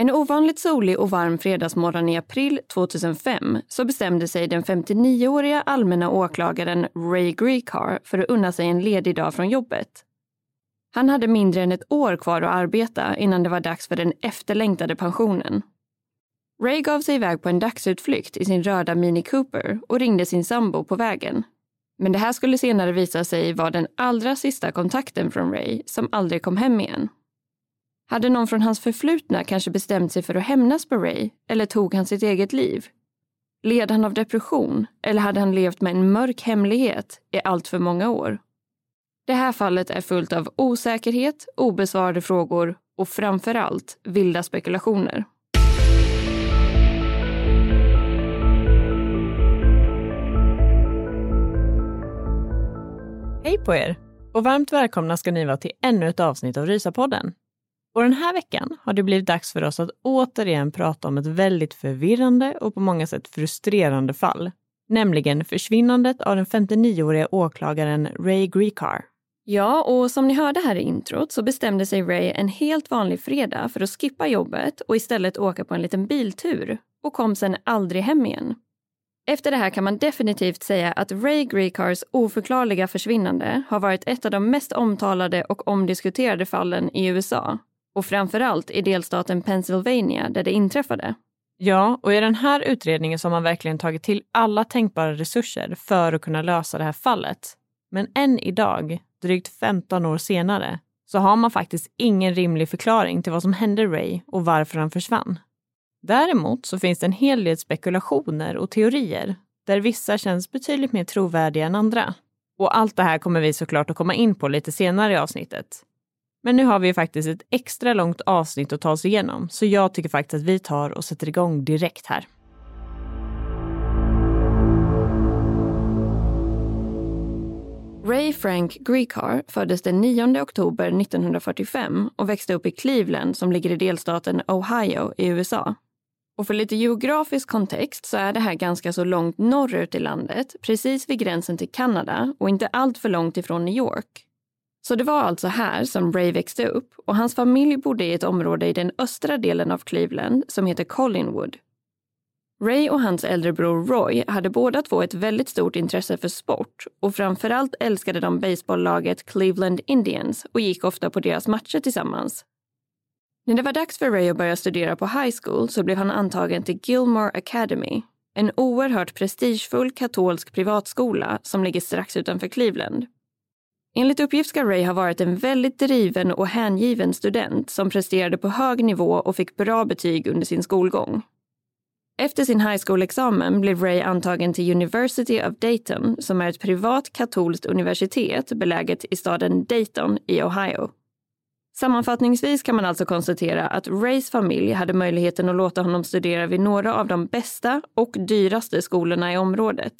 En ovanligt solig och varm fredagsmorgon i april 2005 så bestämde sig den 59-åriga allmänna åklagaren Ray Greekar för att unna sig en ledig dag från jobbet. Han hade mindre än ett år kvar att arbeta innan det var dags för den efterlängtade pensionen. Ray gav sig iväg på en dagsutflykt i sin röda Mini Cooper och ringde sin sambo på vägen. Men det här skulle senare visa sig vara den allra sista kontakten från Ray som aldrig kom hem igen. Hade någon från hans förflutna kanske bestämt sig för att hämnas på Ray eller tog han sitt eget liv? Led han av depression eller hade han levt med en mörk hemlighet i allt för många år? Det här fallet är fullt av osäkerhet, obesvarade frågor och framför allt vilda spekulationer. Hej på er! Och varmt välkomna ska ni vara till ännu ett avsnitt av Rysapodden. Och den här veckan har det blivit dags för oss att återigen prata om ett väldigt förvirrande och på många sätt frustrerande fall. Nämligen försvinnandet av den 59-åriga åklagaren Ray Greekar. Ja, och som ni hörde här i introt så bestämde sig Ray en helt vanlig fredag för att skippa jobbet och istället åka på en liten biltur och kom sen aldrig hem igen. Efter det här kan man definitivt säga att Ray Greekars oförklarliga försvinnande har varit ett av de mest omtalade och omdiskuterade fallen i USA. Och framförallt i delstaten Pennsylvania där det inträffade. Ja, och i den här utredningen så har man verkligen tagit till alla tänkbara resurser för att kunna lösa det här fallet. Men än idag, drygt 15 år senare, så har man faktiskt ingen rimlig förklaring till vad som hände Ray och varför han försvann. Däremot så finns det en hel del spekulationer och teorier där vissa känns betydligt mer trovärdiga än andra. Och allt det här kommer vi såklart att komma in på lite senare i avsnittet. Men nu har vi ju faktiskt ett extra långt avsnitt att ta oss igenom, så jag tycker faktiskt att vi tar och sätter igång direkt här. Ray Frank Greekar föddes den 9 oktober 1945 och växte upp i Cleveland som ligger i delstaten Ohio i USA. Och för lite geografisk kontext så är det här ganska så långt norrut i landet, precis vid gränsen till Kanada och inte allt för långt ifrån New York. Så det var alltså här som Ray växte upp och hans familj bodde i ett område i den östra delen av Cleveland som heter Collinwood. Ray och hans äldre bror Roy hade båda två ett väldigt stort intresse för sport och framförallt älskade de baseballlaget Cleveland Indians och gick ofta på deras matcher tillsammans. När det var dags för Ray att börja studera på high school så blev han antagen till Gilmore Academy, en oerhört prestigefull katolsk privatskola som ligger strax utanför Cleveland. Enligt uppgift ska Ray ha varit en väldigt driven och hängiven student som presterade på hög nivå och fick bra betyg under sin skolgång. Efter sin high school-examen blev Ray antagen till University of Dayton som är ett privat katolskt universitet beläget i staden Dayton i Ohio. Sammanfattningsvis kan man alltså konstatera att Rays familj hade möjligheten att låta honom studera vid några av de bästa och dyraste skolorna i området.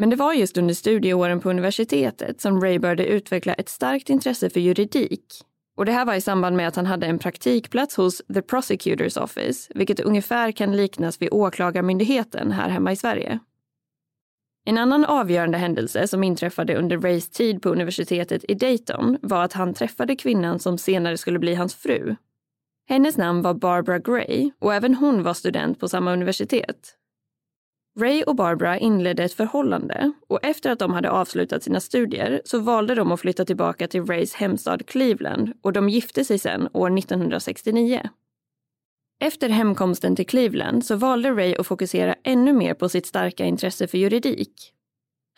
Men det var just under studieåren på universitetet som Ray började utveckla ett starkt intresse för juridik. Och det här var i samband med att han hade en praktikplats hos The Prosecutor's Office, vilket ungefär kan liknas vid Åklagarmyndigheten här hemma i Sverige. En annan avgörande händelse som inträffade under Rays tid på universitetet i Dayton var att han träffade kvinnan som senare skulle bli hans fru. Hennes namn var Barbara Gray och även hon var student på samma universitet. Ray och Barbara inledde ett förhållande och efter att de hade avslutat sina studier så valde de att flytta tillbaka till Rays hemstad Cleveland och de gifte sig sedan år 1969. Efter hemkomsten till Cleveland så valde Ray att fokusera ännu mer på sitt starka intresse för juridik.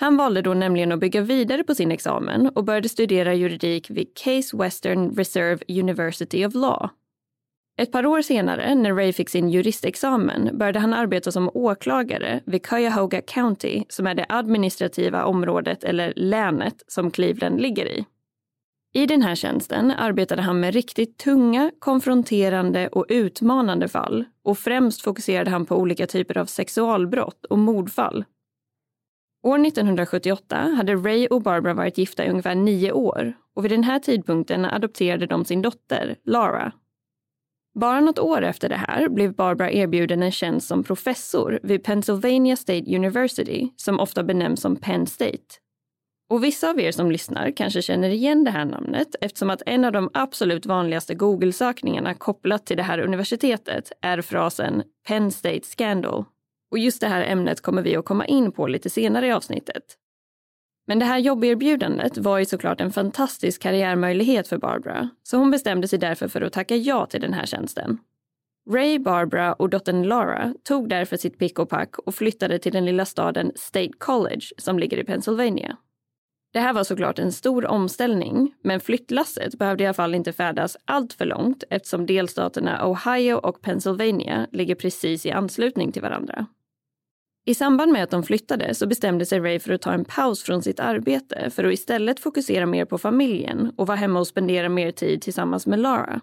Han valde då nämligen att bygga vidare på sin examen och började studera juridik vid Case Western Reserve University of Law. Ett par år senare, när Ray fick sin juristexamen, började han arbeta som åklagare vid Cuyahoga County, som är det administrativa området eller länet som Cleveland ligger i. I den här tjänsten arbetade han med riktigt tunga, konfronterande och utmanande fall och främst fokuserade han på olika typer av sexualbrott och mordfall. År 1978 hade Ray och Barbara varit gifta i ungefär nio år och vid den här tidpunkten adopterade de sin dotter, Lara. Bara något år efter det här blev Barbara erbjuden en tjänst som professor vid Pennsylvania State University, som ofta benämns som Penn State. Och vissa av er som lyssnar kanske känner igen det här namnet eftersom att en av de absolut vanligaste Google-sökningarna kopplat till det här universitetet är frasen Penn State Scandal. Och just det här ämnet kommer vi att komma in på lite senare i avsnittet. Men det här jobberbjudandet var ju såklart en fantastisk karriärmöjlighet för Barbara, så hon bestämde sig därför för att tacka ja till den här tjänsten. Ray, Barbara och dottern Laura tog därför sitt pick och pack och flyttade till den lilla staden State College som ligger i Pennsylvania. Det här var såklart en stor omställning, men flyttlasset behövde i alla fall inte färdas allt för långt eftersom delstaterna Ohio och Pennsylvania ligger precis i anslutning till varandra. I samband med att de flyttade så bestämde sig Ray för att ta en paus från sitt arbete för att istället fokusera mer på familjen och vara hemma och spendera mer tid tillsammans med Lara.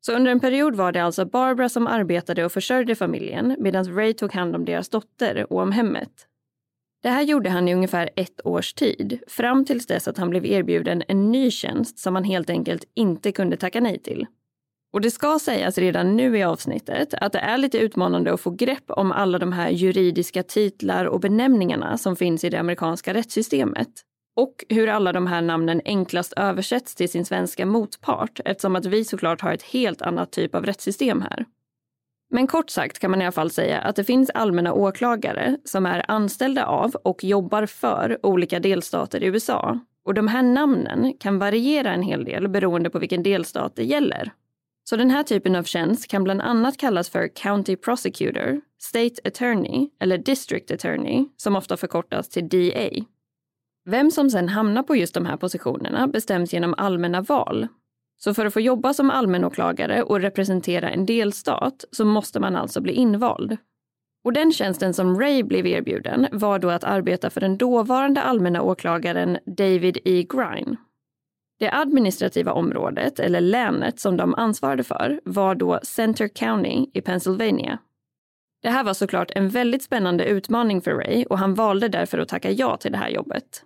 Så under en period var det alltså Barbara som arbetade och försörjde familjen medan Ray tog hand om deras dotter och om hemmet. Det här gjorde han i ungefär ett års tid, fram tills dess att han blev erbjuden en ny tjänst som han helt enkelt inte kunde tacka nej till. Och det ska sägas redan nu i avsnittet att det är lite utmanande att få grepp om alla de här juridiska titlar och benämningarna som finns i det amerikanska rättssystemet. Och hur alla de här namnen enklast översätts till sin svenska motpart eftersom att vi såklart har ett helt annat typ av rättssystem här. Men kort sagt kan man i alla fall säga att det finns allmänna åklagare som är anställda av och jobbar för olika delstater i USA. Och de här namnen kan variera en hel del beroende på vilken delstat det gäller. Så den här typen av tjänst kan bland annat kallas för County Prosecutor, State Attorney eller District Attorney, som ofta förkortas till DA. Vem som sen hamnar på just de här positionerna bestäms genom allmänna val. Så för att få jobba som allmänåklagare och representera en delstat så måste man alltså bli invald. Och den tjänsten som Ray blev erbjuden var då att arbeta för den dåvarande allmänna åklagaren David E. Grine. Det administrativa området, eller länet, som de ansvarade för var då Center County i Pennsylvania. Det här var såklart en väldigt spännande utmaning för Ray och han valde därför att tacka ja till det här jobbet.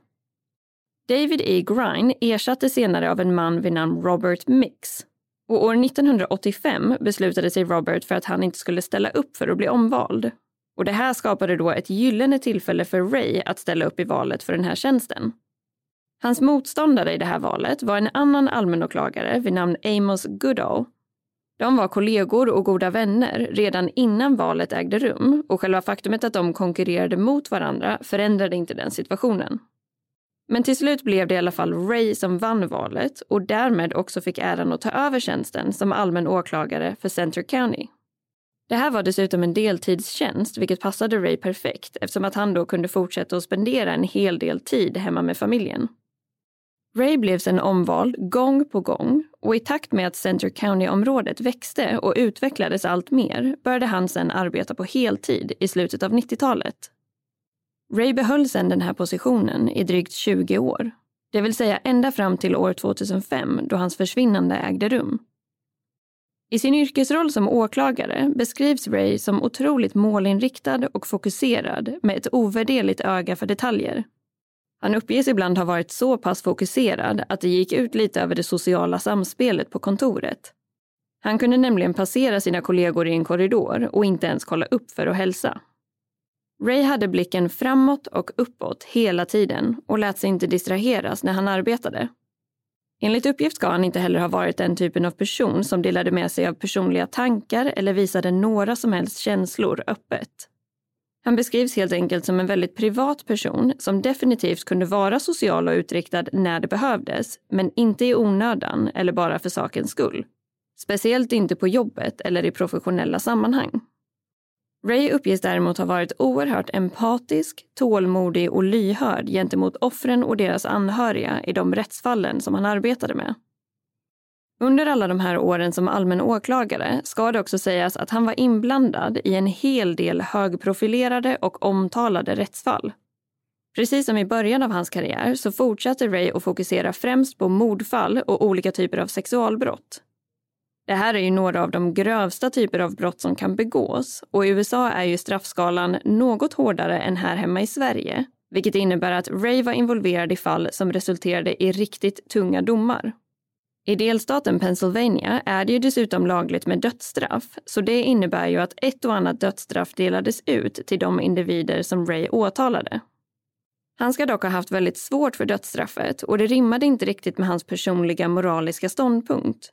David E. Grine ersattes senare av en man vid namn Robert Mix. Och år 1985 beslutade sig Robert för att han inte skulle ställa upp för att bli omvald. Och det här skapade då ett gyllene tillfälle för Ray att ställa upp i valet för den här tjänsten. Hans motståndare i det här valet var en annan allmänåklagare vid namn Amos Goodall. De var kollegor och goda vänner redan innan valet ägde rum och själva faktumet att de konkurrerade mot varandra förändrade inte den situationen. Men till slut blev det i alla fall Ray som vann valet och därmed också fick äran att ta över tjänsten som allmän åklagare för Center County. Det här var dessutom en deltidstjänst, vilket passade Ray perfekt eftersom att han då kunde fortsätta att spendera en hel del tid hemma med familjen. Ray blev sedan omvald gång på gång och i takt med att Center County-området växte och utvecklades allt mer började han sedan arbeta på heltid i slutet av 90-talet. Ray behöll sedan den här positionen i drygt 20 år. Det vill säga ända fram till år 2005 då hans försvinnande ägde rum. I sin yrkesroll som åklagare beskrivs Ray som otroligt målinriktad och fokuserad med ett ovärderligt öga för detaljer. Han uppges ibland ha varit så pass fokuserad att det gick ut lite över det sociala samspelet på kontoret. Han kunde nämligen passera sina kollegor i en korridor och inte ens kolla upp för att hälsa. Ray hade blicken framåt och uppåt hela tiden och lät sig inte distraheras när han arbetade. Enligt uppgift ska han inte heller ha varit den typen av person som delade med sig av personliga tankar eller visade några som helst känslor öppet. Han beskrivs helt enkelt som en väldigt privat person som definitivt kunde vara social och utriktad när det behövdes, men inte i onödan eller bara för sakens skull. Speciellt inte på jobbet eller i professionella sammanhang. Ray uppges däremot ha varit oerhört empatisk, tålmodig och lyhörd gentemot offren och deras anhöriga i de rättsfallen som han arbetade med. Under alla de här åren som allmän åklagare ska det också sägas att han var inblandad i en hel del högprofilerade och omtalade rättsfall. Precis som i början av hans karriär så fortsatte Ray att fokusera främst på mordfall och olika typer av sexualbrott. Det här är ju några av de grövsta typer av brott som kan begås och i USA är ju straffskalan något hårdare än här hemma i Sverige, vilket innebär att Ray var involverad i fall som resulterade i riktigt tunga domar. I delstaten Pennsylvania är det ju dessutom lagligt med dödsstraff, så det innebär ju att ett och annat dödsstraff delades ut till de individer som Ray åtalade. Han ska dock ha haft väldigt svårt för dödsstraffet och det rimmade inte riktigt med hans personliga moraliska ståndpunkt.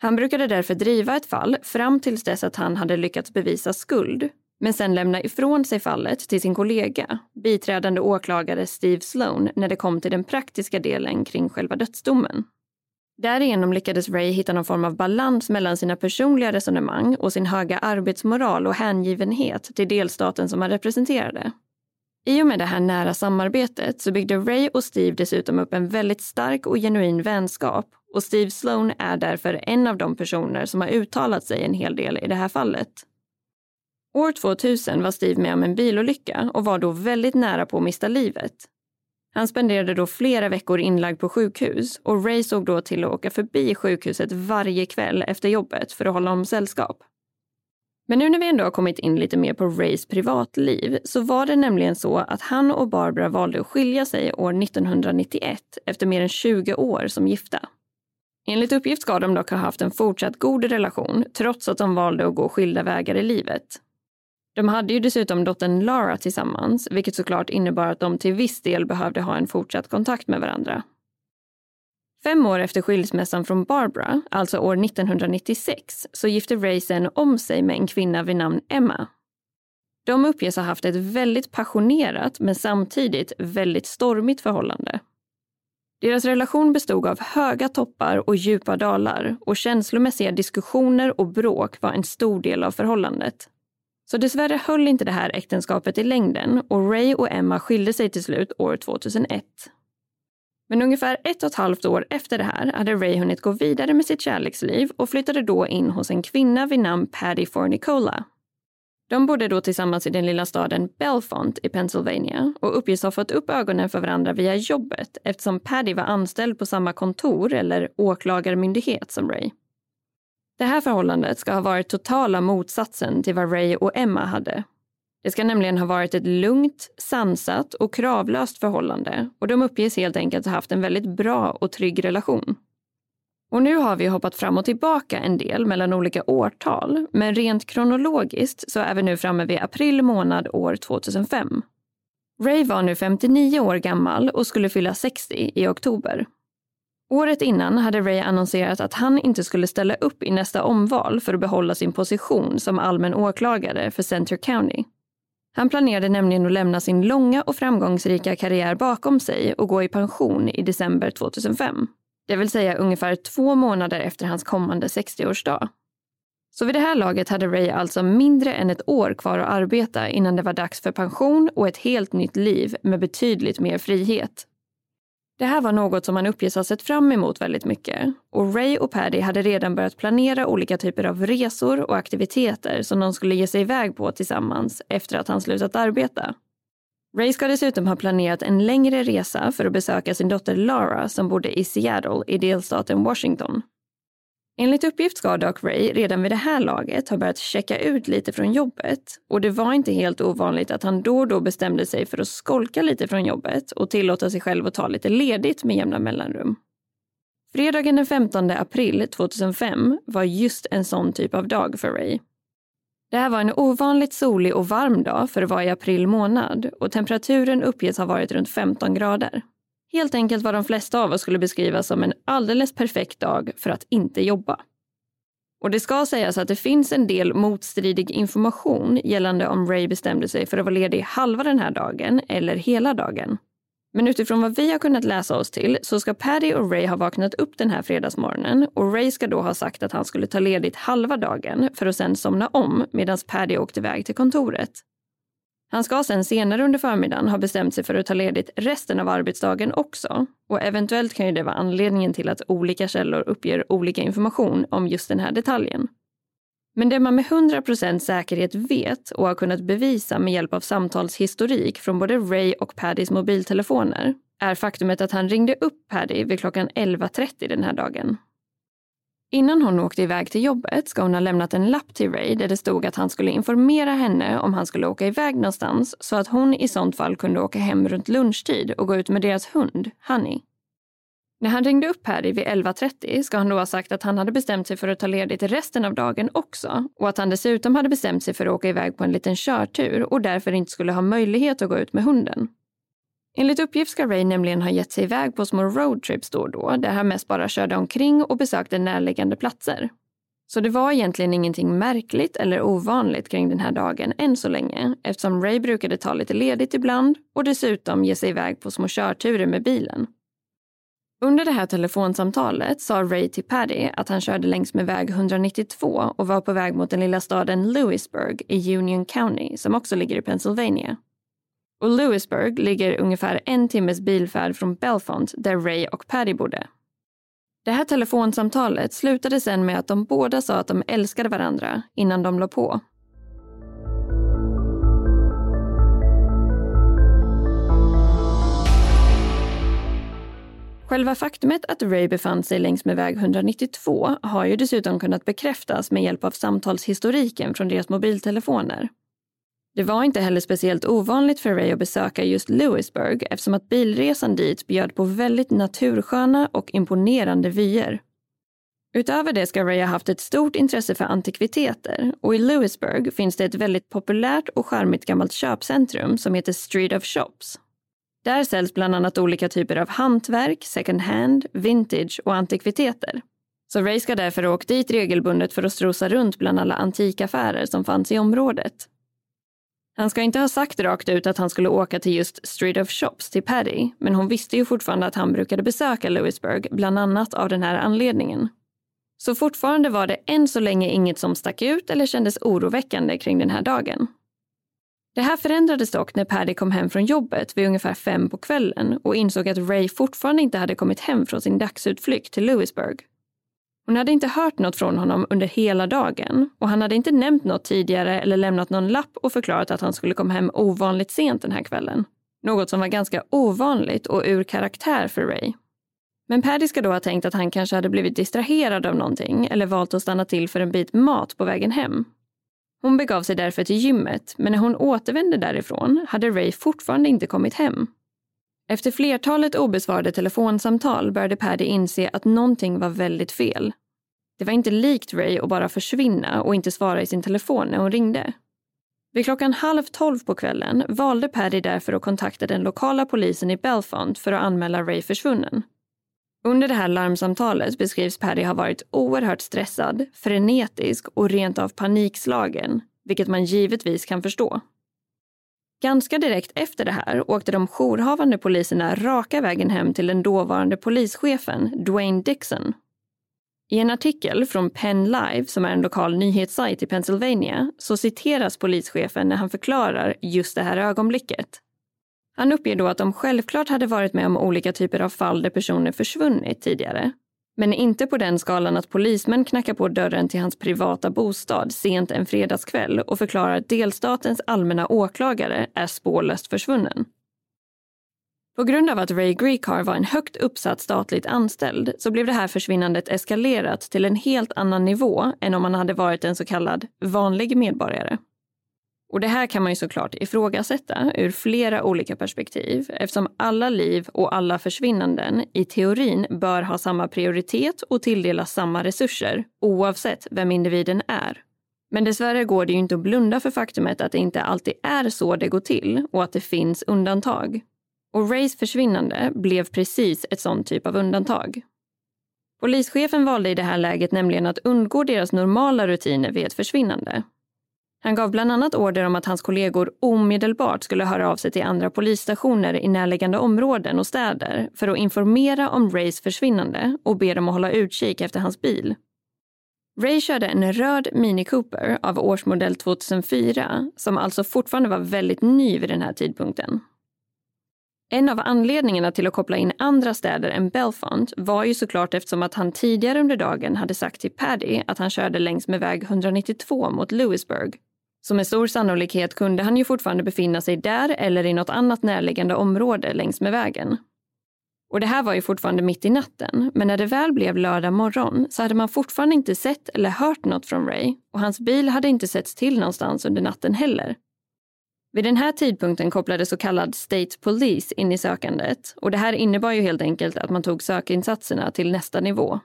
Han brukade därför driva ett fall fram tills dess att han hade lyckats bevisa skuld, men sen lämna ifrån sig fallet till sin kollega, biträdande åklagare Steve Sloan, när det kom till den praktiska delen kring själva dödsdomen. Därigenom lyckades Ray hitta någon form av balans mellan sina personliga resonemang och sin höga arbetsmoral och hängivenhet till delstaten som han representerade. I och med det här nära samarbetet så byggde Ray och Steve dessutom upp en väldigt stark och genuin vänskap och Steve Sloan är därför en av de personer som har uttalat sig en hel del i det här fallet. År 2000 var Steve med om en bilolycka och var då väldigt nära på att mista livet. Han spenderade då flera veckor inlagd på sjukhus och Ray såg då till att åka förbi sjukhuset varje kväll efter jobbet för att hålla om sällskap. Men nu när vi ändå har kommit in lite mer på Rays privatliv så var det nämligen så att han och Barbara valde att skilja sig år 1991 efter mer än 20 år som gifta. Enligt uppgift ska de dock ha haft en fortsatt god relation trots att de valde att gå skilda vägar i livet. De hade ju dessutom dottern Lara tillsammans, vilket såklart innebar att de till viss del behövde ha en fortsatt kontakt med varandra. Fem år efter skilsmässan från Barbara, alltså år 1996, så gifte Ray sen om sig med en kvinna vid namn Emma. De uppges ha haft ett väldigt passionerat men samtidigt väldigt stormigt förhållande. Deras relation bestod av höga toppar och djupa dalar och känslomässiga diskussioner och bråk var en stor del av förhållandet. Så dessvärre höll inte det här äktenskapet i längden och Ray och Emma skilde sig till slut år 2001. Men ungefär ett och ett halvt år efter det här hade Ray hunnit gå vidare med sitt kärleksliv och flyttade då in hos en kvinna vid namn Patty Fornicola. De bodde då tillsammans i den lilla staden Belfont i Pennsylvania och uppges ha fått upp ögonen för varandra via jobbet eftersom Paddy var anställd på samma kontor eller åklagarmyndighet som Ray. Det här förhållandet ska ha varit totala motsatsen till vad Ray och Emma hade. Det ska nämligen ha varit ett lugnt, sansat och kravlöst förhållande och de uppges helt enkelt ha haft en väldigt bra och trygg relation. Och nu har vi hoppat fram och tillbaka en del mellan olika årtal, men rent kronologiskt så är vi nu framme vid april månad år 2005. Ray var nu 59 år gammal och skulle fylla 60 i oktober. Året innan hade Ray annonserat att han inte skulle ställa upp i nästa omval för att behålla sin position som allmän åklagare för Center County. Han planerade nämligen att lämna sin långa och framgångsrika karriär bakom sig och gå i pension i december 2005 det vill säga ungefär två månader efter hans kommande 60-årsdag. Så vid det här laget hade Ray alltså mindre än ett år kvar att arbeta innan det var dags för pension och ett helt nytt liv med betydligt mer frihet. Det här var något som han uppges ha sett fram emot väldigt mycket och Ray och Paddy hade redan börjat planera olika typer av resor och aktiviteter som de skulle ge sig iväg på tillsammans efter att han slutat arbeta. Ray ska dessutom ha planerat en längre resa för att besöka sin dotter Lara som bodde i Seattle i delstaten Washington. Enligt uppgift ska dock Ray redan vid det här laget ha börjat checka ut lite från jobbet och det var inte helt ovanligt att han då och då bestämde sig för att skolka lite från jobbet och tillåta sig själv att ta lite ledigt med jämna mellanrum. Fredagen den 15 april 2005 var just en sån typ av dag för Ray. Det här var en ovanligt solig och varm dag för att vara i april månad och temperaturen uppges ha varit runt 15 grader. Helt enkelt vad de flesta av oss skulle beskriva som en alldeles perfekt dag för att inte jobba. Och det ska sägas att det finns en del motstridig information gällande om Ray bestämde sig för att vara ledig halva den här dagen eller hela dagen. Men utifrån vad vi har kunnat läsa oss till så ska Paddy och Ray ha vaknat upp den här fredagsmorgonen och Ray ska då ha sagt att han skulle ta ledigt halva dagen för att sen somna om medan Paddy åkte iväg till kontoret. Han ska sen senare under förmiddagen ha bestämt sig för att ta ledigt resten av arbetsdagen också. Och eventuellt kan ju det vara anledningen till att olika källor uppger olika information om just den här detaljen. Men det man med 100% säkerhet vet och har kunnat bevisa med hjälp av samtalshistorik från både Ray och Paddys mobiltelefoner är faktumet att han ringde upp Paddy vid klockan 11.30 den här dagen. Innan hon åkte iväg till jobbet ska hon ha lämnat en lapp till Ray där det stod att han skulle informera henne om han skulle åka iväg någonstans så att hon i sånt fall kunde åka hem runt lunchtid och gå ut med deras hund, Honey. När han ringde upp Harry vid 11.30 ska han då ha sagt att han hade bestämt sig för att ta ledigt resten av dagen också och att han dessutom hade bestämt sig för att åka iväg på en liten körtur och därför inte skulle ha möjlighet att gå ut med hunden. Enligt uppgift ska Ray nämligen ha gett sig iväg på små roadtrips då och då där han mest bara körde omkring och besökte närliggande platser. Så det var egentligen ingenting märkligt eller ovanligt kring den här dagen än så länge eftersom Ray brukade ta lite ledigt ibland och dessutom ge sig iväg på små körturer med bilen. Under det här telefonsamtalet sa Ray till Paddy att han körde längs med väg 192 och var på väg mot den lilla staden Lewisburg i Union County som också ligger i Pennsylvania. Och Lewisburg ligger ungefär en timmes bilfärd från Belfont där Ray och Paddy bodde. Det här telefonsamtalet slutade sen med att de båda sa att de älskade varandra innan de låg på. Själva faktumet att Ray befann sig längs med väg 192 har ju dessutom kunnat bekräftas med hjälp av samtalshistoriken från deras mobiltelefoner. Det var inte heller speciellt ovanligt för Ray att besöka just Lewisburg eftersom att bilresan dit bjöd på väldigt natursköna och imponerande vyer. Utöver det ska Ray ha haft ett stort intresse för antikviteter och i Lewisburg finns det ett väldigt populärt och charmigt gammalt köpcentrum som heter Street of Shops. Där säljs bland annat olika typer av hantverk, second hand, vintage och antikviteter. Så Ray ska därför ha åkt dit regelbundet för att strosa runt bland alla antikaffärer som fanns i området. Han ska inte ha sagt rakt ut att han skulle åka till just Street of Shops till Paddy, men hon visste ju fortfarande att han brukade besöka Lewisburg, bland annat av den här anledningen. Så fortfarande var det än så länge inget som stack ut eller kändes oroväckande kring den här dagen. Det här förändrades dock när Paddy kom hem från jobbet vid ungefär fem på kvällen och insåg att Ray fortfarande inte hade kommit hem från sin dagsutflykt till Lewisburg. Hon hade inte hört något från honom under hela dagen och han hade inte nämnt något tidigare eller lämnat någon lapp och förklarat att han skulle komma hem ovanligt sent den här kvällen. Något som var ganska ovanligt och ur karaktär för Ray. Men Paddy ska då ha tänkt att han kanske hade blivit distraherad av någonting eller valt att stanna till för en bit mat på vägen hem. Hon begav sig därför till gymmet, men när hon återvände därifrån hade Ray fortfarande inte kommit hem. Efter flertalet obesvarade telefonsamtal började Paddy inse att någonting var väldigt fel. Det var inte likt Ray att bara försvinna och inte svara i sin telefon när hon ringde. Vid klockan halv tolv på kvällen valde Paddy därför att kontakta den lokala polisen i Belfont för att anmäla Ray försvunnen. Under det här larmsamtalet beskrivs Paddy ha varit oerhört stressad, frenetisk och rent av panikslagen, vilket man givetvis kan förstå. Ganska direkt efter det här åkte de jourhavande poliserna raka vägen hem till den dåvarande polischefen Dwayne Dixon. I en artikel från Penn Live, som är en lokal nyhetssajt i Pennsylvania, så citeras polischefen när han förklarar just det här ögonblicket. Han uppger då att de självklart hade varit med om olika typer av fall där personer försvunnit tidigare. Men inte på den skalan att polismän knackar på dörren till hans privata bostad sent en fredagskväll och förklarar att delstatens allmänna åklagare är spårlöst försvunnen. På grund av att Ray Greekar var en högt uppsatt statligt anställd så blev det här försvinnandet eskalerat till en helt annan nivå än om han hade varit en så kallad vanlig medborgare. Och det här kan man ju såklart ifrågasätta ur flera olika perspektiv eftersom alla liv och alla försvinnanden i teorin bör ha samma prioritet och tilldelas samma resurser oavsett vem individen är. Men dessvärre går det ju inte att blunda för faktumet att det inte alltid är så det går till och att det finns undantag. Och Rays försvinnande blev precis ett sånt typ av undantag. Polischefen valde i det här läget nämligen att undgå deras normala rutiner vid ett försvinnande. Han gav bland annat order om att hans kollegor omedelbart skulle höra av sig till andra polisstationer i närliggande områden och städer för att informera om Rays försvinnande och be dem att hålla utkik efter hans bil. Ray körde en röd Mini Cooper av årsmodell 2004 som alltså fortfarande var väldigt ny vid den här tidpunkten. En av anledningarna till att koppla in andra städer än Belfont var ju såklart eftersom att han tidigare under dagen hade sagt till Paddy att han körde längs med väg 192 mot Lewisburg. Så med stor sannolikhet kunde han ju fortfarande befinna sig där eller i något annat närliggande område längs med vägen. Och det här var ju fortfarande mitt i natten, men när det väl blev lördag morgon så hade man fortfarande inte sett eller hört något från Ray och hans bil hade inte setts till någonstans under natten heller. Vid den här tidpunkten kopplades så kallad State Police in i sökandet och det här innebar ju helt enkelt att man tog sökinsatserna till nästa nivå.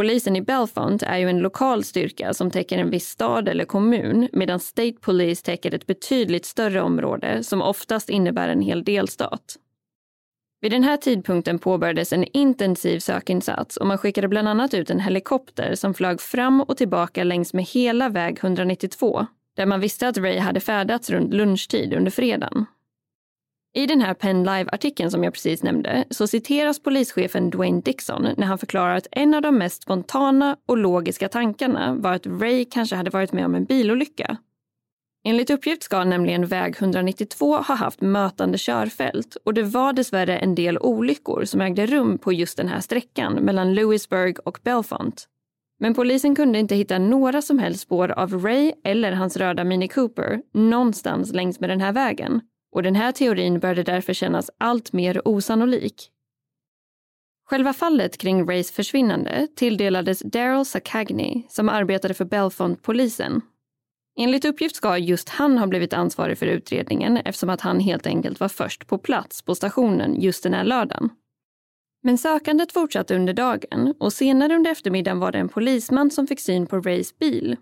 Polisen i Belfont är ju en lokal styrka som täcker en viss stad eller kommun medan State Police täcker ett betydligt större område som oftast innebär en hel delstat. Vid den här tidpunkten påbörjades en intensiv sökinsats och man skickade bland annat ut en helikopter som flög fram och tillbaka längs med hela väg 192 där man visste att Ray hade färdats runt lunchtid under fredagen. I den här Penn Live-artikeln som jag precis nämnde så citeras polischefen Dwayne Dixon när han förklarar att en av de mest spontana och logiska tankarna var att Ray kanske hade varit med om en bilolycka. Enligt uppgift ska nämligen väg 192 ha haft mötande körfält och det var dessvärre en del olyckor som ägde rum på just den här sträckan mellan Lewisburg och Belfont. Men polisen kunde inte hitta några som helst spår av Ray eller hans röda Mini Cooper någonstans längs med den här vägen. Och den här teorin började därför kännas allt mer osannolik. Själva fallet kring Rays försvinnande tilldelades Daryl Sakagny som arbetade för Belfont-polisen. Enligt uppgift ska just han ha blivit ansvarig för utredningen eftersom att han helt enkelt var först på plats på stationen just den här lördagen. Men sökandet fortsatte under dagen och senare under eftermiddagen var det en polisman som fick syn på Rays bil.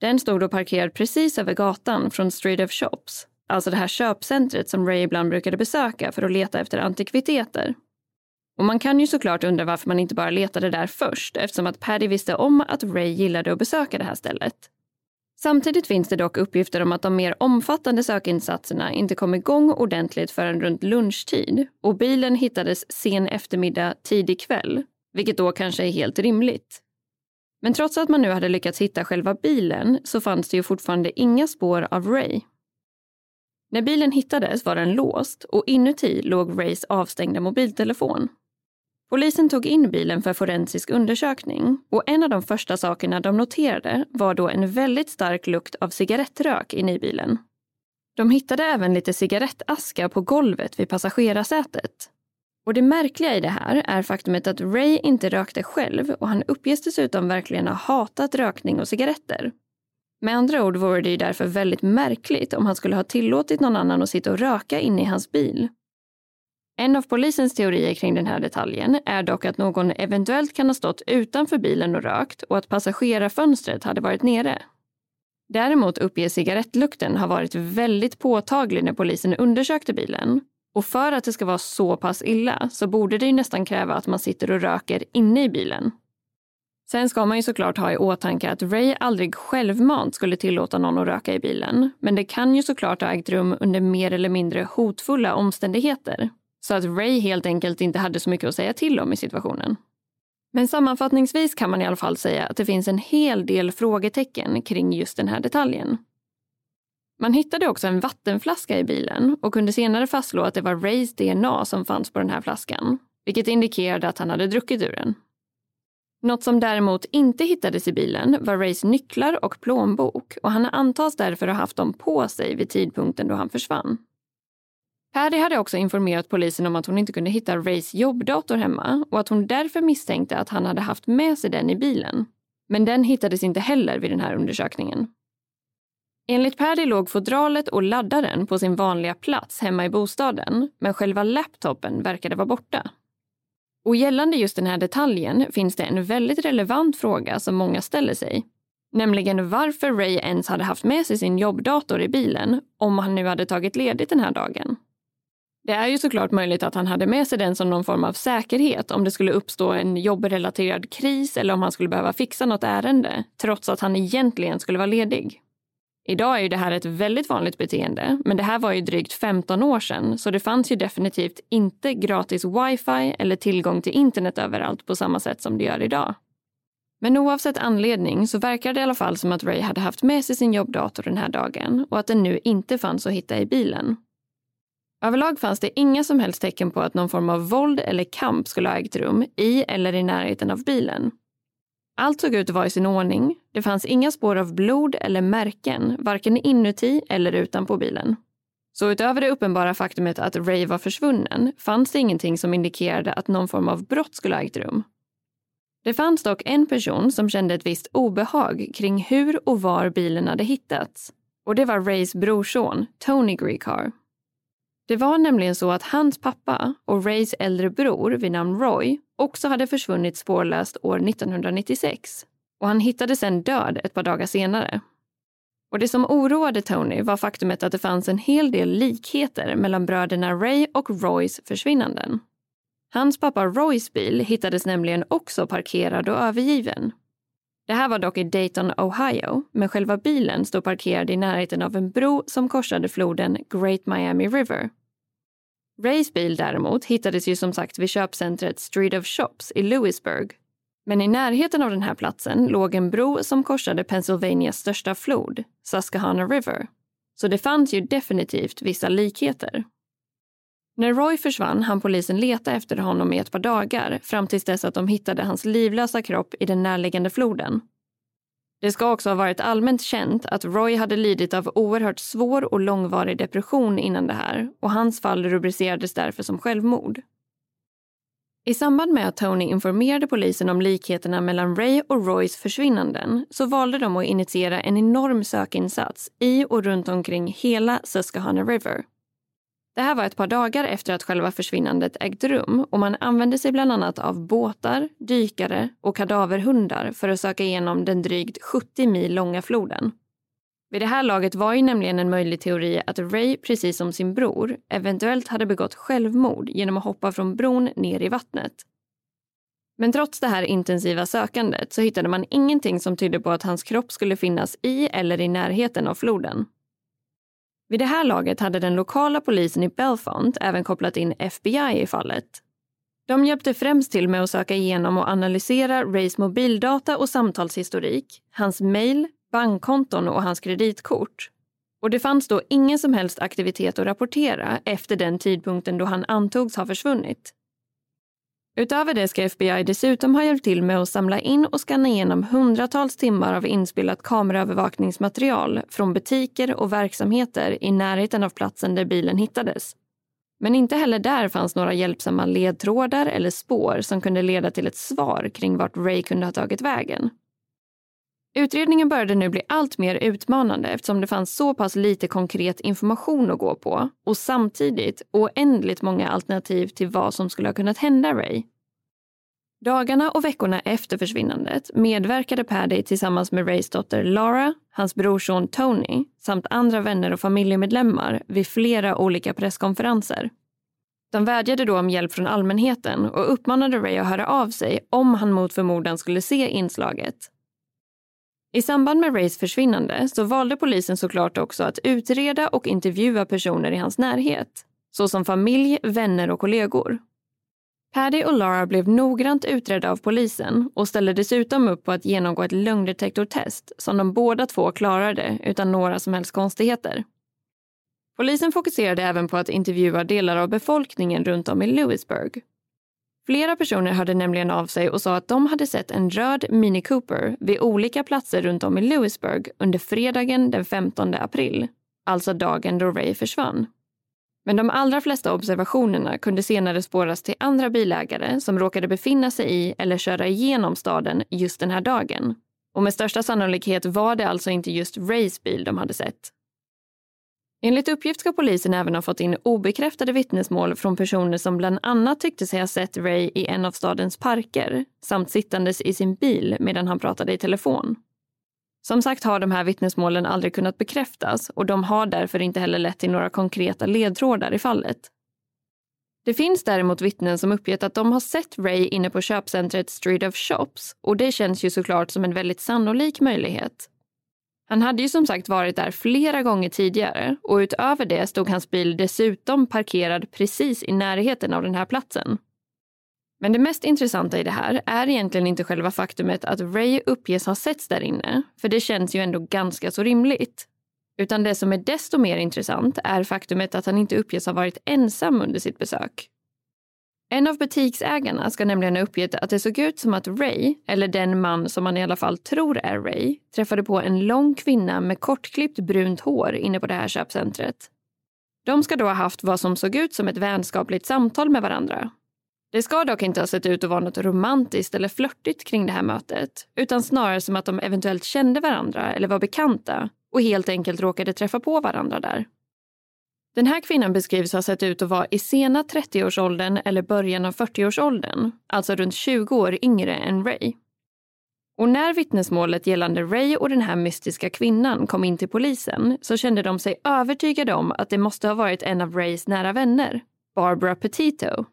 Den stod och parkerad precis över gatan från Street of Shops, alltså det här köpcentret som Ray ibland brukade besöka för att leta efter antikviteter. Och man kan ju såklart undra varför man inte bara letade där först eftersom att Paddy visste om att Ray gillade att besöka det här stället. Samtidigt finns det dock uppgifter om att de mer omfattande sökinsatserna inte kom igång ordentligt förrän runt lunchtid och bilen hittades sen eftermiddag, tidig kväll, vilket då kanske är helt rimligt. Men trots att man nu hade lyckats hitta själva bilen så fanns det ju fortfarande inga spår av Ray. När bilen hittades var den låst och inuti låg Rays avstängda mobiltelefon. Polisen tog in bilen för forensisk undersökning och en av de första sakerna de noterade var då en väldigt stark lukt av cigarettrök inne i bilen. De hittade även lite cigarettaska på golvet vid passagerarsätet. Och det märkliga i det här är faktumet att Ray inte rökte själv och han uppges dessutom verkligen ha hatat rökning och cigaretter. Med andra ord vore det ju därför väldigt märkligt om han skulle ha tillåtit någon annan att sitta och röka inne i hans bil. En av polisens teorier kring den här detaljen är dock att någon eventuellt kan ha stått utanför bilen och rökt och att passagerarfönstret hade varit nere. Däremot uppges cigarettlukten ha varit väldigt påtaglig när polisen undersökte bilen. Och för att det ska vara så pass illa så borde det ju nästan kräva att man sitter och röker inne i bilen. Sen ska man ju såklart ha i åtanke att Ray aldrig självmant skulle tillåta någon att röka i bilen. Men det kan ju såklart ha ägt rum under mer eller mindre hotfulla omständigheter. Så att Ray helt enkelt inte hade så mycket att säga till om i situationen. Men sammanfattningsvis kan man i alla fall säga att det finns en hel del frågetecken kring just den här detaljen. Man hittade också en vattenflaska i bilen och kunde senare fastslå att det var Rays DNA som fanns på den här flaskan, vilket indikerade att han hade druckit ur den. Något som däremot inte hittades i bilen var Rays nycklar och plånbok och han antas därför ha haft dem på sig vid tidpunkten då han försvann. Paddy hade också informerat polisen om att hon inte kunde hitta Rays jobbdator hemma och att hon därför misstänkte att han hade haft med sig den i bilen. Men den hittades inte heller vid den här undersökningen. Enligt Paddy låg fodralet och laddaren på sin vanliga plats hemma i bostaden men själva laptopen verkade vara borta. Och gällande just den här detaljen finns det en väldigt relevant fråga som många ställer sig. Nämligen varför Ray ens hade haft med sig sin jobbdator i bilen om han nu hade tagit ledigt den här dagen. Det är ju såklart möjligt att han hade med sig den som någon form av säkerhet om det skulle uppstå en jobbrelaterad kris eller om han skulle behöva fixa något ärende, trots att han egentligen skulle vara ledig. Idag är ju det här ett väldigt vanligt beteende, men det här var ju drygt 15 år sedan så det fanns ju definitivt inte gratis wifi eller tillgång till internet överallt på samma sätt som det gör idag. Men oavsett anledning så verkar det i alla fall som att Ray hade haft med sig sin jobbdator den här dagen och att den nu inte fanns att hitta i bilen. Överlag fanns det inga som helst tecken på att någon form av våld eller kamp skulle ha ägt rum i eller i närheten av bilen. Allt såg ut att vara i sin ordning. Det fanns inga spår av blod eller märken, varken inuti eller utanpå bilen. Så utöver det uppenbara faktumet att Ray var försvunnen fanns det ingenting som indikerade att någon form av brott skulle ha ägt rum. Det fanns dock en person som kände ett visst obehag kring hur och var bilen hade hittats. Och det var Rays brorson, Tony Greekar. Det var nämligen så att hans pappa och Rays äldre bror vid namn Roy också hade försvunnit spårlöst år 1996 och han hittades sen död ett par dagar senare. Och det som oroade Tony var faktumet att det fanns en hel del likheter mellan bröderna Ray och Roys försvinnanden. Hans pappa Roys bil hittades nämligen också parkerad och övergiven. Det här var dock i Dayton, Ohio, men själva bilen stod parkerad i närheten av en bro som korsade floden Great Miami River. Rays bil däremot hittades ju som sagt vid köpcentret Street of Shops i Lewisburg. Men i närheten av den här platsen låg en bro som korsade Pennsylvanias största flod, Susquehanna River. Så det fanns ju definitivt vissa likheter. När Roy försvann hann polisen leta efter honom i ett par dagar fram tills dess att de hittade hans livlösa kropp i den närliggande floden. Det ska också ha varit allmänt känt att Roy hade lidit av oerhört svår och långvarig depression innan det här och hans fall rubricerades därför som självmord. I samband med att Tony informerade polisen om likheterna mellan Ray och Roys försvinnanden så valde de att initiera en enorm sökinsats i och runt omkring hela Susquehanna River. Det här var ett par dagar efter att själva försvinnandet ägt rum och man använde sig bland annat av båtar, dykare och kadaverhundar för att söka igenom den drygt 70 mil långa floden. Vid det här laget var ju nämligen en möjlig teori att Ray, precis som sin bror, eventuellt hade begått självmord genom att hoppa från bron ner i vattnet. Men trots det här intensiva sökandet så hittade man ingenting som tydde på att hans kropp skulle finnas i eller i närheten av floden. Vid det här laget hade den lokala polisen i Belfont även kopplat in FBI i fallet. De hjälpte främst till med att söka igenom och analysera Rays mobildata och samtalshistorik, hans mejl, bankkonton och hans kreditkort. Och det fanns då ingen som helst aktivitet att rapportera efter den tidpunkten då han antogs ha försvunnit. Utöver det ska FBI dessutom ha hjälpt till med att samla in och skanna igenom hundratals timmar av inspelat kameraövervakningsmaterial från butiker och verksamheter i närheten av platsen där bilen hittades. Men inte heller där fanns några hjälpsamma ledtrådar eller spår som kunde leda till ett svar kring vart Ray kunde ha tagit vägen. Utredningen började nu bli allt mer utmanande eftersom det fanns så pass lite konkret information att gå på och samtidigt oändligt många alternativ till vad som skulle ha kunnat hända Ray. Dagarna och veckorna efter försvinnandet medverkade Paddy tillsammans med Rays dotter Lara, hans brorson Tony samt andra vänner och familjemedlemmar vid flera olika presskonferenser. De vädjade då om hjälp från allmänheten och uppmanade Ray att höra av sig om han mot förmodan skulle se inslaget i samband med Rays försvinnande så valde polisen såklart också att utreda och intervjua personer i hans närhet, såsom familj, vänner och kollegor. Paddy och Lara blev noggrant utredda av polisen och ställde dessutom upp på att genomgå ett lögndetektortest som de båda två klarade utan några som helst konstigheter. Polisen fokuserade även på att intervjua delar av befolkningen runt om i Lewisburg Flera personer hörde nämligen av sig och sa att de hade sett en röd Mini Cooper vid olika platser runt om i Lewisburg under fredagen den 15 april, alltså dagen då Ray försvann. Men de allra flesta observationerna kunde senare spåras till andra bilägare som råkade befinna sig i eller köra igenom staden just den här dagen. Och med största sannolikhet var det alltså inte just Rays bil de hade sett. Enligt uppgift ska polisen även ha fått in obekräftade vittnesmål från personer som bland annat tyckte sig ha sett Ray i en av stadens parker samt sittandes i sin bil medan han pratade i telefon. Som sagt har de här vittnesmålen aldrig kunnat bekräftas och de har därför inte heller lett till några konkreta ledtrådar i fallet. Det finns däremot vittnen som uppgett att de har sett Ray inne på köpcentret Street of Shops och det känns ju såklart som en väldigt sannolik möjlighet. Han hade ju som sagt varit där flera gånger tidigare och utöver det stod hans bil dessutom parkerad precis i närheten av den här platsen. Men det mest intressanta i det här är egentligen inte själva faktumet att Ray uppges ha setts där inne, för det känns ju ändå ganska så rimligt. Utan det som är desto mer intressant är faktumet att han inte uppges ha varit ensam under sitt besök. En av butiksägarna ska nämligen ha uppgett att det såg ut som att Ray, eller den man som man i alla fall tror är Ray, träffade på en lång kvinna med kortklippt brunt hår inne på det här köpcentret. De ska då ha haft vad som såg ut som ett vänskapligt samtal med varandra. Det ska dock inte ha sett ut att vara något romantiskt eller flörtigt kring det här mötet, utan snarare som att de eventuellt kände varandra eller var bekanta och helt enkelt råkade träffa på varandra där. Den här kvinnan beskrivs ha sett ut att vara i sena 30-årsåldern eller början av 40-årsåldern, alltså runt 20 år yngre än Ray. Och när vittnesmålet gällande Ray och den här mystiska kvinnan kom in till polisen så kände de sig övertygade om att det måste ha varit en av Rays nära vänner, Barbara Petito.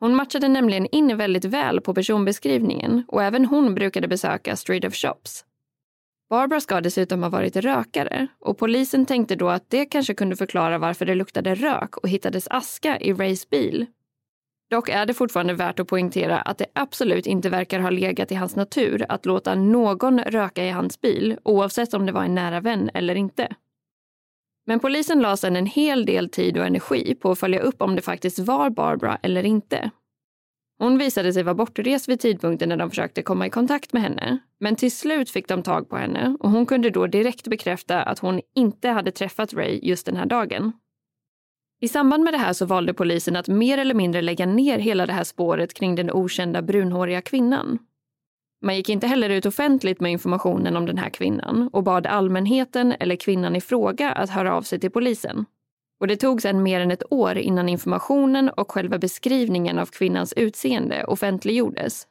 Hon matchade nämligen in väldigt väl på personbeskrivningen och även hon brukade besöka Street of Shops, Barbara ska dessutom ha varit rökare och polisen tänkte då att det kanske kunde förklara varför det luktade rök och hittades aska i Rays bil. Dock är det fortfarande värt att poängtera att det absolut inte verkar ha legat i hans natur att låta någon röka i hans bil oavsett om det var en nära vän eller inte. Men polisen la sedan en hel del tid och energi på att följa upp om det faktiskt var Barbara eller inte. Hon visade sig vara bortrest vid tidpunkten när de försökte komma i kontakt med henne. Men till slut fick de tag på henne och hon kunde då direkt bekräfta att hon inte hade träffat Ray just den här dagen. I samband med det här så valde polisen att mer eller mindre lägga ner hela det här spåret kring den okända brunhåriga kvinnan. Man gick inte heller ut offentligt med informationen om den här kvinnan och bad allmänheten eller kvinnan i fråga att höra av sig till polisen. Och det tog sedan mer än ett år innan informationen och själva beskrivningen av kvinnans utseende offentliggjordes.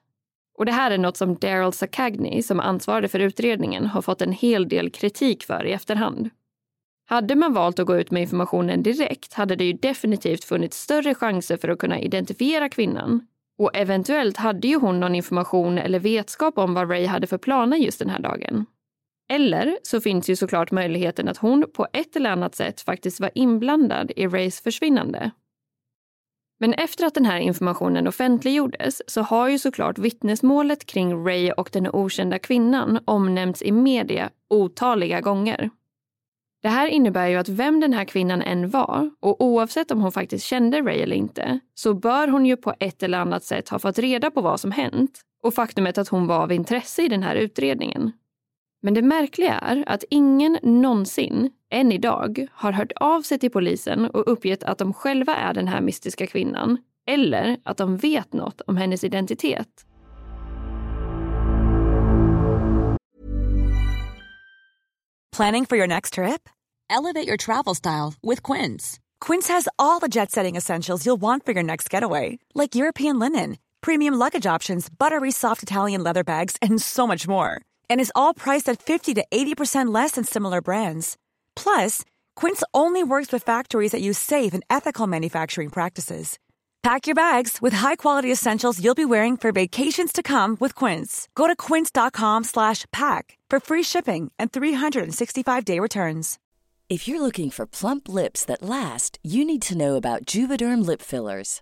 Och det här är något som Daryl Sakagny, som ansvarade för utredningen, har fått en hel del kritik för i efterhand. Hade man valt att gå ut med informationen direkt hade det ju definitivt funnits större chanser för att kunna identifiera kvinnan. Och eventuellt hade ju hon någon information eller vetskap om vad Ray hade för planer just den här dagen. Eller så finns ju såklart möjligheten att hon på ett eller annat sätt faktiskt var inblandad i Rays försvinnande. Men efter att den här informationen offentliggjordes så har ju såklart vittnesmålet kring Ray och den okända kvinnan omnämnts i media otaliga gånger. Det här innebär ju att vem den här kvinnan än var, och oavsett om hon faktiskt kände Ray eller inte, så bör hon ju på ett eller annat sätt ha fått reda på vad som hänt och faktumet att hon var av intresse i den här utredningen. Men det märkliga är att ingen någonsin, än idag, har hört av sig till polisen och uppgett att de själva är den här mystiska kvinnan eller att de vet något om hennes identitet. Planning for your next trip? Elevate your travel style with Quince. Quince has all the jet setting essentials you'll want for your next getaway, like European linen, premium luggage options, buttery soft Italian leather bags, and so much more. And is all priced at 50 to 80% less than similar brands. Plus, Quince only works with factories that use safe and ethical manufacturing practices. Pack your bags with high-quality essentials you'll be wearing for vacations to come with Quince. Go to quince.com/pack for free shipping and 365-day returns. If you're looking for plump lips that last, you need to know about Juvederm lip fillers.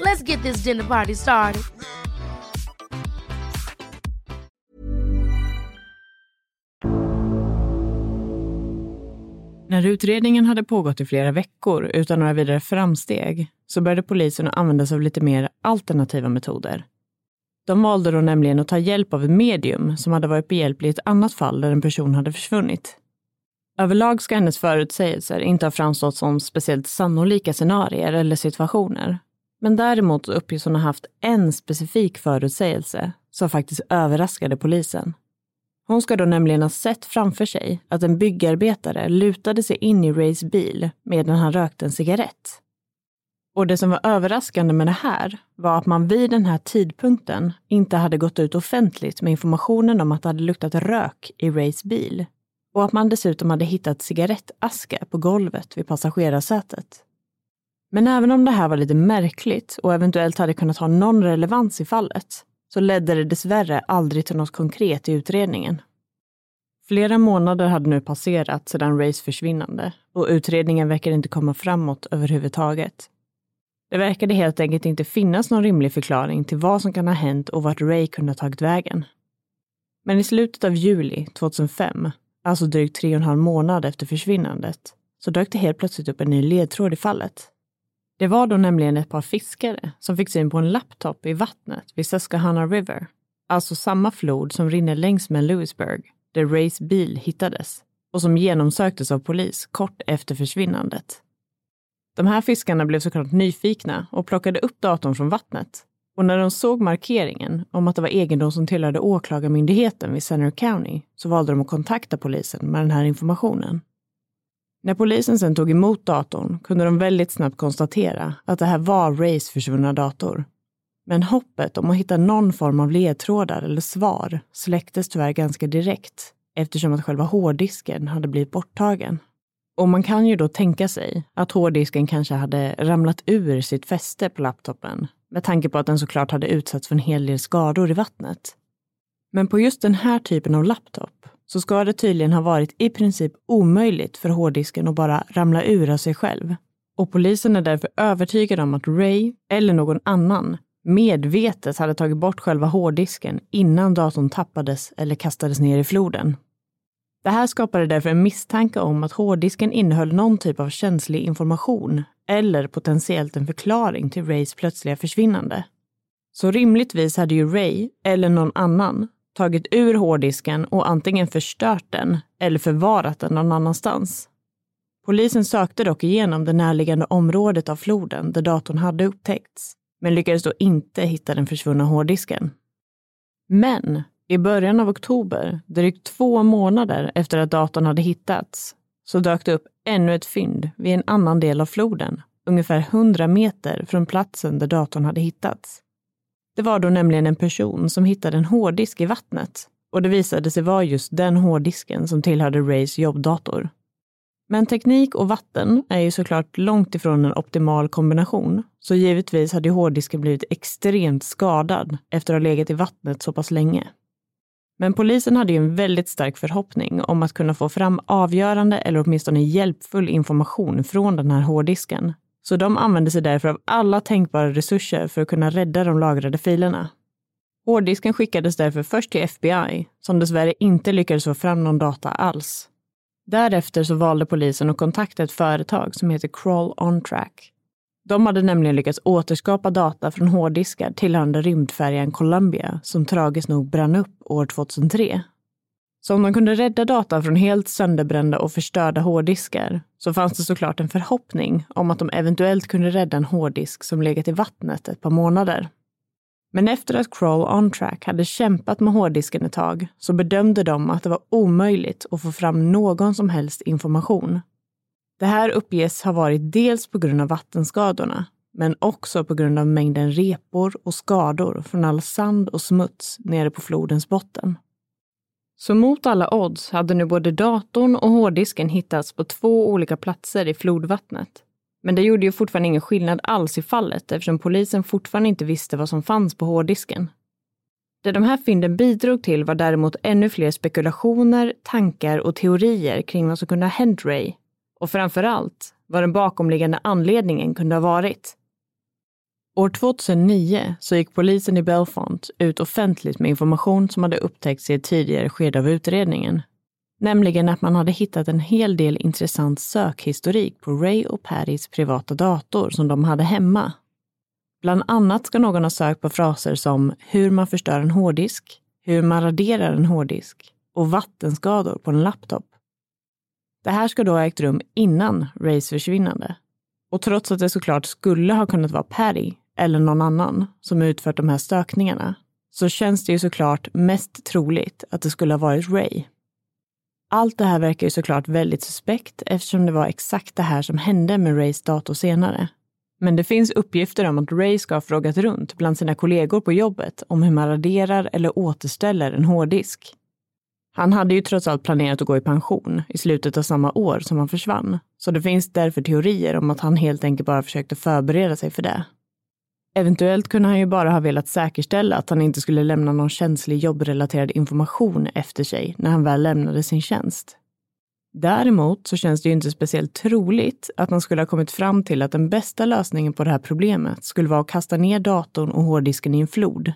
Let's get this dinner party started. När utredningen hade pågått i flera veckor utan några vidare framsteg så började polisen att använda sig av lite mer alternativa metoder. De valde då nämligen att ta hjälp av ett medium som hade varit behjälplig i ett annat fall där en person hade försvunnit. Överlag ska hennes förutsägelser inte ha framstått som speciellt sannolika scenarier eller situationer. Men däremot uppges hon ha haft en specifik förutsägelse som faktiskt överraskade polisen. Hon ska då nämligen ha sett framför sig att en byggarbetare lutade sig in i Rays bil medan han rökte en cigarett. Och det som var överraskande med det här var att man vid den här tidpunkten inte hade gått ut offentligt med informationen om att det hade luktat rök i Rays bil. Och att man dessutom hade hittat cigarettaska på golvet vid passagerarsätet. Men även om det här var lite märkligt och eventuellt hade kunnat ha någon relevans i fallet så ledde det dessvärre aldrig till något konkret i utredningen. Flera månader hade nu passerat sedan Rays försvinnande och utredningen verkar inte komma framåt överhuvudtaget. Det verkade helt enkelt inte finnas någon rimlig förklaring till vad som kan ha hänt och vart Ray kunde ha tagit vägen. Men i slutet av juli 2005, alltså drygt tre och en halv månad efter försvinnandet, så dök det helt plötsligt upp en ny ledtråd i fallet. Det var då nämligen ett par fiskare som fick syn på en laptop i vattnet vid Susquehanna River, alltså samma flod som rinner längs med Lewisburg, där Rays bil hittades och som genomsöktes av polis kort efter försvinnandet. De här fiskarna blev såklart nyfikna och plockade upp datorn från vattnet. Och när de såg markeringen om att det var egendom som tillhörde åklagarmyndigheten vid Center County så valde de att kontakta polisen med den här informationen. När polisen sen tog emot datorn kunde de väldigt snabbt konstatera att det här var Rays försvunna dator. Men hoppet om att hitta någon form av ledtrådar eller svar släcktes tyvärr ganska direkt eftersom att själva hårddisken hade blivit borttagen. Och man kan ju då tänka sig att hårddisken kanske hade ramlat ur sitt fäste på laptopen med tanke på att den såklart hade utsatts för en hel del skador i vattnet. Men på just den här typen av laptop så ska det tydligen ha varit i princip omöjligt för hårddisken att bara ramla ur av sig själv. Och polisen är därför övertygad om att Ray, eller någon annan, medvetet hade tagit bort själva hårddisken innan datorn tappades eller kastades ner i floden. Det här skapade därför en misstanke om att hårddisken innehöll någon typ av känslig information eller potentiellt en förklaring till Rays plötsliga försvinnande. Så rimligtvis hade ju Ray, eller någon annan, tagit ur hårddisken och antingen förstört den eller förvarat den någon annanstans. Polisen sökte dock igenom det närliggande området av floden där datorn hade upptäckts, men lyckades då inte hitta den försvunna hårddisken. Men i början av oktober, drygt två månader efter att datorn hade hittats, så dök det upp ännu ett fynd vid en annan del av floden, ungefär 100 meter från platsen där datorn hade hittats. Det var då nämligen en person som hittade en hårddisk i vattnet och det visade sig vara just den hårddisken som tillhörde Rays jobbdator. Men teknik och vatten är ju såklart långt ifrån en optimal kombination, så givetvis hade hårddisken blivit extremt skadad efter att ha legat i vattnet så pass länge. Men polisen hade ju en väldigt stark förhoppning om att kunna få fram avgörande eller åtminstone hjälpfull information från den här hårddisken. Så de använde sig därför av alla tänkbara resurser för att kunna rädda de lagrade filerna. Hårddisken skickades därför först till FBI, som dessvärre inte lyckades få fram någon data alls. Därefter så valde polisen att kontakta ett företag som heter Crawl On Track. De hade nämligen lyckats återskapa data från hårddiskar tillhörande rymdfärjan Columbia som tragiskt nog brann upp år 2003. Så om de kunde rädda data från helt sönderbrända och förstörda hårddiskar så fanns det såklart en förhoppning om att de eventuellt kunde rädda en hårddisk som legat i vattnet ett par månader. Men efter att Crawl On Track hade kämpat med hårddisken ett tag så bedömde de att det var omöjligt att få fram någon som helst information. Det här uppges ha varit dels på grund av vattenskadorna, men också på grund av mängden repor och skador från all sand och smuts nere på flodens botten. Så mot alla odds hade nu både datorn och hårddisken hittats på två olika platser i flodvattnet men det gjorde ju fortfarande ingen skillnad alls i fallet eftersom polisen fortfarande inte visste vad som fanns på hårddisken. Det de här fynden bidrog till var däremot ännu fler spekulationer, tankar och teorier kring vad som kunde ha hänt Ray. Och framför allt vad den bakomliggande anledningen kunde ha varit. År 2009 så gick polisen i Belfont ut offentligt med information som hade upptäckts i ett tidigare skede av utredningen Nämligen att man hade hittat en hel del intressant sökhistorik på Ray och Pattys privata dator som de hade hemma. Bland annat ska någon ha sökt på fraser som hur man förstör en hårddisk, hur man raderar en hårddisk och vattenskador på en laptop. Det här ska då ha ägt rum innan Rays försvinnande. Och trots att det såklart skulle ha kunnat vara Patty eller någon annan som utfört de här stökningarna så känns det ju såklart mest troligt att det skulle ha varit Ray. Allt det här verkar ju såklart väldigt suspekt eftersom det var exakt det här som hände med Rays dator senare. Men det finns uppgifter om att Ray ska ha frågat runt bland sina kollegor på jobbet om hur man raderar eller återställer en hårddisk. Han hade ju trots allt planerat att gå i pension i slutet av samma år som han försvann, så det finns därför teorier om att han helt enkelt bara försökte förbereda sig för det. Eventuellt kunde han ju bara ha velat säkerställa att han inte skulle lämna någon känslig jobbrelaterad information efter sig när han väl lämnade sin tjänst. Däremot så känns det ju inte speciellt troligt att han skulle ha kommit fram till att den bästa lösningen på det här problemet skulle vara att kasta ner datorn och hårddisken i en flod.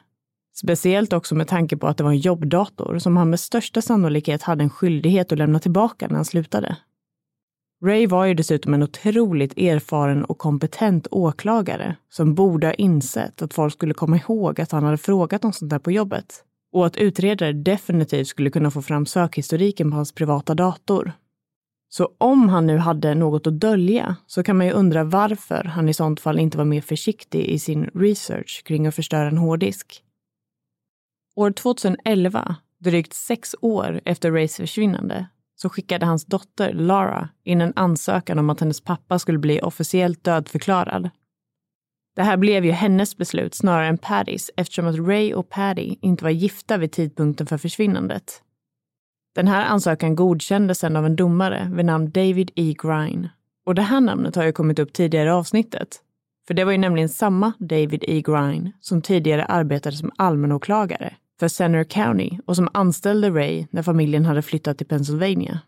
Speciellt också med tanke på att det var en jobbdator som han med största sannolikhet hade en skyldighet att lämna tillbaka när han slutade. Ray var ju dessutom en otroligt erfaren och kompetent åklagare som borde ha insett att folk skulle komma ihåg att han hade frågat om sånt där på jobbet och att utredare definitivt skulle kunna få fram sökhistoriken på hans privata dator. Så om han nu hade något att dölja så kan man ju undra varför han i sånt fall inte var mer försiktig i sin research kring att förstöra en hårddisk. År 2011, drygt sex år efter Rays försvinnande, så skickade hans dotter Lara in en ansökan om att hennes pappa skulle bli officiellt dödförklarad. Det här blev ju hennes beslut snarare än Pattys eftersom att Ray och Paddy inte var gifta vid tidpunkten för försvinnandet. Den här ansökan godkändes sen av en domare vid namn David E. Grine. Och det här namnet har ju kommit upp tidigare i avsnittet. För det var ju nämligen samma David E. Grine som tidigare arbetade som allmänåklagare för Senator County och som anställde Ray när familjen hade flyttat till Pennsylvania.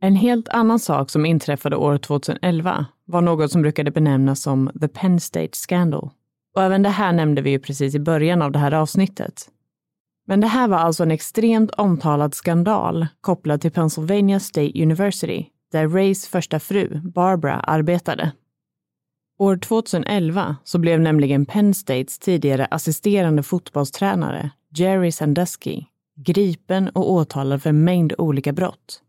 En helt annan sak som inträffade år 2011 var något som brukade benämnas som the Penn State Scandal. Och även det här nämnde vi ju precis i början av det här avsnittet. Men det här var alltså en extremt omtalad skandal kopplad till Pennsylvania State University, där Rays första fru, Barbara, arbetade. År 2011 så blev nämligen Penn States tidigare assisterande fotbollstränare, Jerry Sandusky, gripen och åtalad för en mängd olika brott.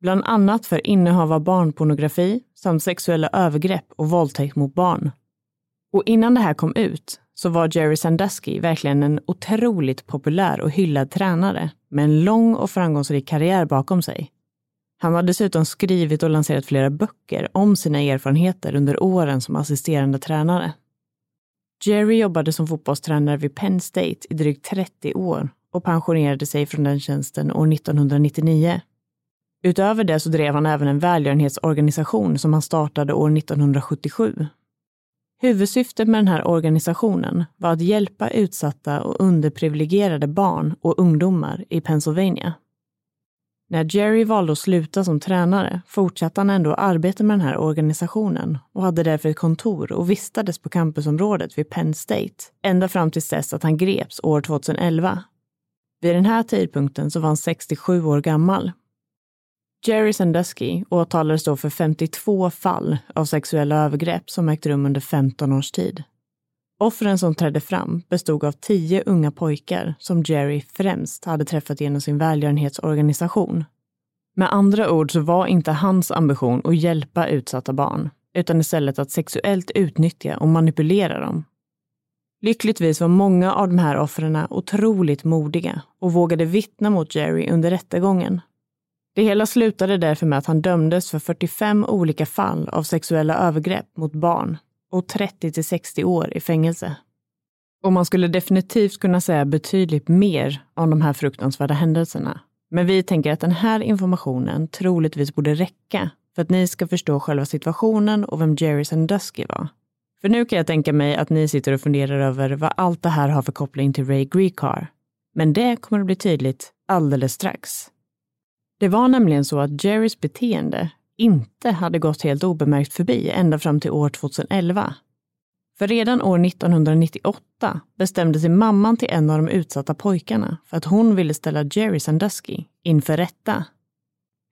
Bland annat för innehav av barnpornografi samt sexuella övergrepp och våldtäkt mot barn. Och innan det här kom ut så var Jerry Sandusky verkligen en otroligt populär och hyllad tränare med en lång och framgångsrik karriär bakom sig. Han har dessutom skrivit och lanserat flera böcker om sina erfarenheter under åren som assisterande tränare. Jerry jobbade som fotbollstränare vid Penn State i drygt 30 år och pensionerade sig från den tjänsten år 1999. Utöver det så drev han även en välgörenhetsorganisation som han startade år 1977. Huvudsyftet med den här organisationen var att hjälpa utsatta och underprivilegierade barn och ungdomar i Pennsylvania. När Jerry valde att sluta som tränare fortsatte han ändå arbeta med den här organisationen och hade därför ett kontor och vistades på campusområdet vid Penn State ända fram till dess att han greps år 2011. Vid den här tidpunkten så var han 67 år gammal. Jerry Sandusky åtalades då för 52 fall av sexuella övergrepp som ägt rum under 15 års tid. Offren som trädde fram bestod av tio unga pojkar som Jerry främst hade träffat genom sin välgörenhetsorganisation. Med andra ord så var inte hans ambition att hjälpa utsatta barn, utan istället att sexuellt utnyttja och manipulera dem. Lyckligtvis var många av de här offren otroligt modiga och vågade vittna mot Jerry under rättegången. Det hela slutade därför med att han dömdes för 45 olika fall av sexuella övergrepp mot barn och 30 till 60 år i fängelse. Och man skulle definitivt kunna säga betydligt mer om de här fruktansvärda händelserna. Men vi tänker att den här informationen troligtvis borde räcka för att ni ska förstå själva situationen och vem Jerry Sandusky var. För nu kan jag tänka mig att ni sitter och funderar över vad allt det här har för koppling till Ray Greekar. Men det kommer att bli tydligt alldeles strax. Det var nämligen så att Jerrys beteende inte hade gått helt obemärkt förbi ända fram till år 2011. För redan år 1998 bestämde sig mamman till en av de utsatta pojkarna för att hon ville ställa Jerry Sandusky inför rätta.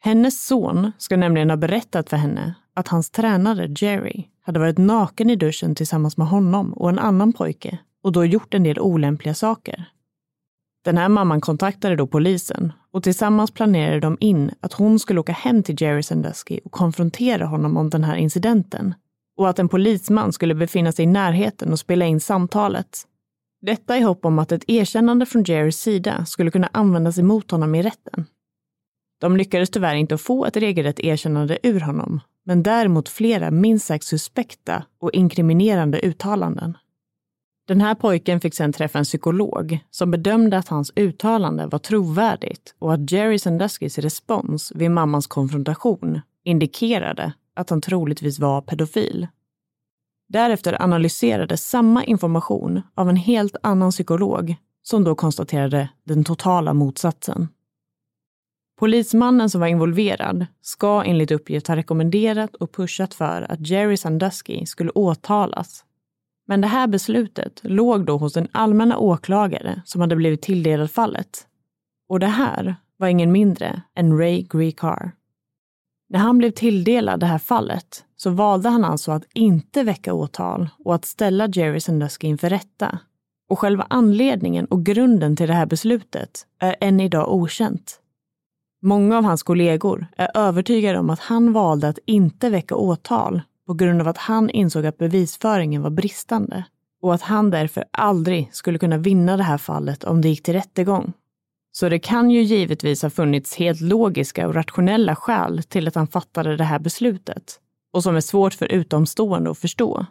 Hennes son ska nämligen ha berättat för henne att hans tränare Jerry hade varit naken i duschen tillsammans med honom och en annan pojke och då gjort en del olämpliga saker. Den här mamman kontaktade då polisen och tillsammans planerade de in att hon skulle åka hem till Jerry Sandusky och konfrontera honom om den här incidenten och att en polisman skulle befinna sig i närheten och spela in samtalet. Detta i hopp om att ett erkännande från Jerrys sida skulle kunna användas emot honom i rätten. De lyckades tyvärr inte få ett regelrätt erkännande ur honom, men däremot flera minst sagt suspekta och inkriminerande uttalanden. Den här pojken fick sedan träffa en psykolog som bedömde att hans uttalande var trovärdigt och att Jerry Sanduskys respons vid mammans konfrontation indikerade att han troligtvis var pedofil. Därefter analyserades samma information av en helt annan psykolog som då konstaterade den totala motsatsen. Polismannen som var involverad ska enligt uppgift ha rekommenderat och pushat för att Jerry Sandusky skulle åtalas men det här beslutet låg då hos den allmänna åklagare som hade blivit tilldelad fallet. Och det här var ingen mindre än Ray Greekar. När han blev tilldelad det här fallet så valde han alltså att inte väcka åtal och att ställa Jerry Sandusky inför rätta. Och själva anledningen och grunden till det här beslutet är än idag okänt. Många av hans kollegor är övertygade om att han valde att inte väcka åtal på grund av att han insåg att bevisföringen var bristande och att han därför aldrig skulle kunna vinna det här fallet om det gick till rättegång. Så det kan ju givetvis ha funnits helt logiska och rationella skäl till att han fattade det här beslutet och som är svårt för utomstående att förstå.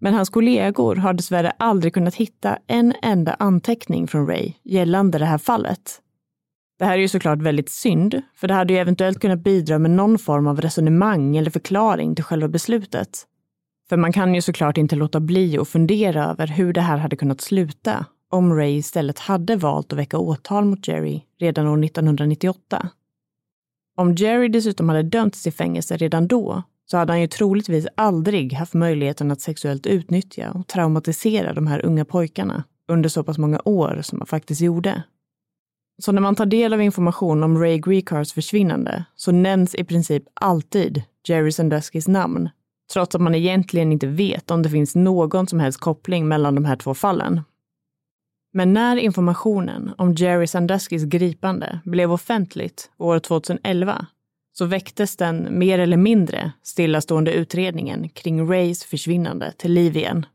Men hans kollegor har dessvärre aldrig kunnat hitta en enda anteckning från Ray gällande det här fallet. Det här är ju såklart väldigt synd, för det hade ju eventuellt kunnat bidra med någon form av resonemang eller förklaring till själva beslutet. För man kan ju såklart inte låta bli att fundera över hur det här hade kunnat sluta om Ray istället hade valt att väcka åtal mot Jerry redan år 1998. Om Jerry dessutom hade dömts till fängelse redan då så hade han ju troligtvis aldrig haft möjligheten att sexuellt utnyttja och traumatisera de här unga pojkarna under så pass många år som han faktiskt gjorde. Så när man tar del av information om Ray Greekars försvinnande så nämns i princip alltid Jerry Sanduskys namn, trots att man egentligen inte vet om det finns någon som helst koppling mellan de här två fallen. Men när informationen om Jerry Sanduskys gripande blev offentligt år 2011 så väcktes den mer eller mindre stillastående utredningen kring Rays försvinnande till liv igen.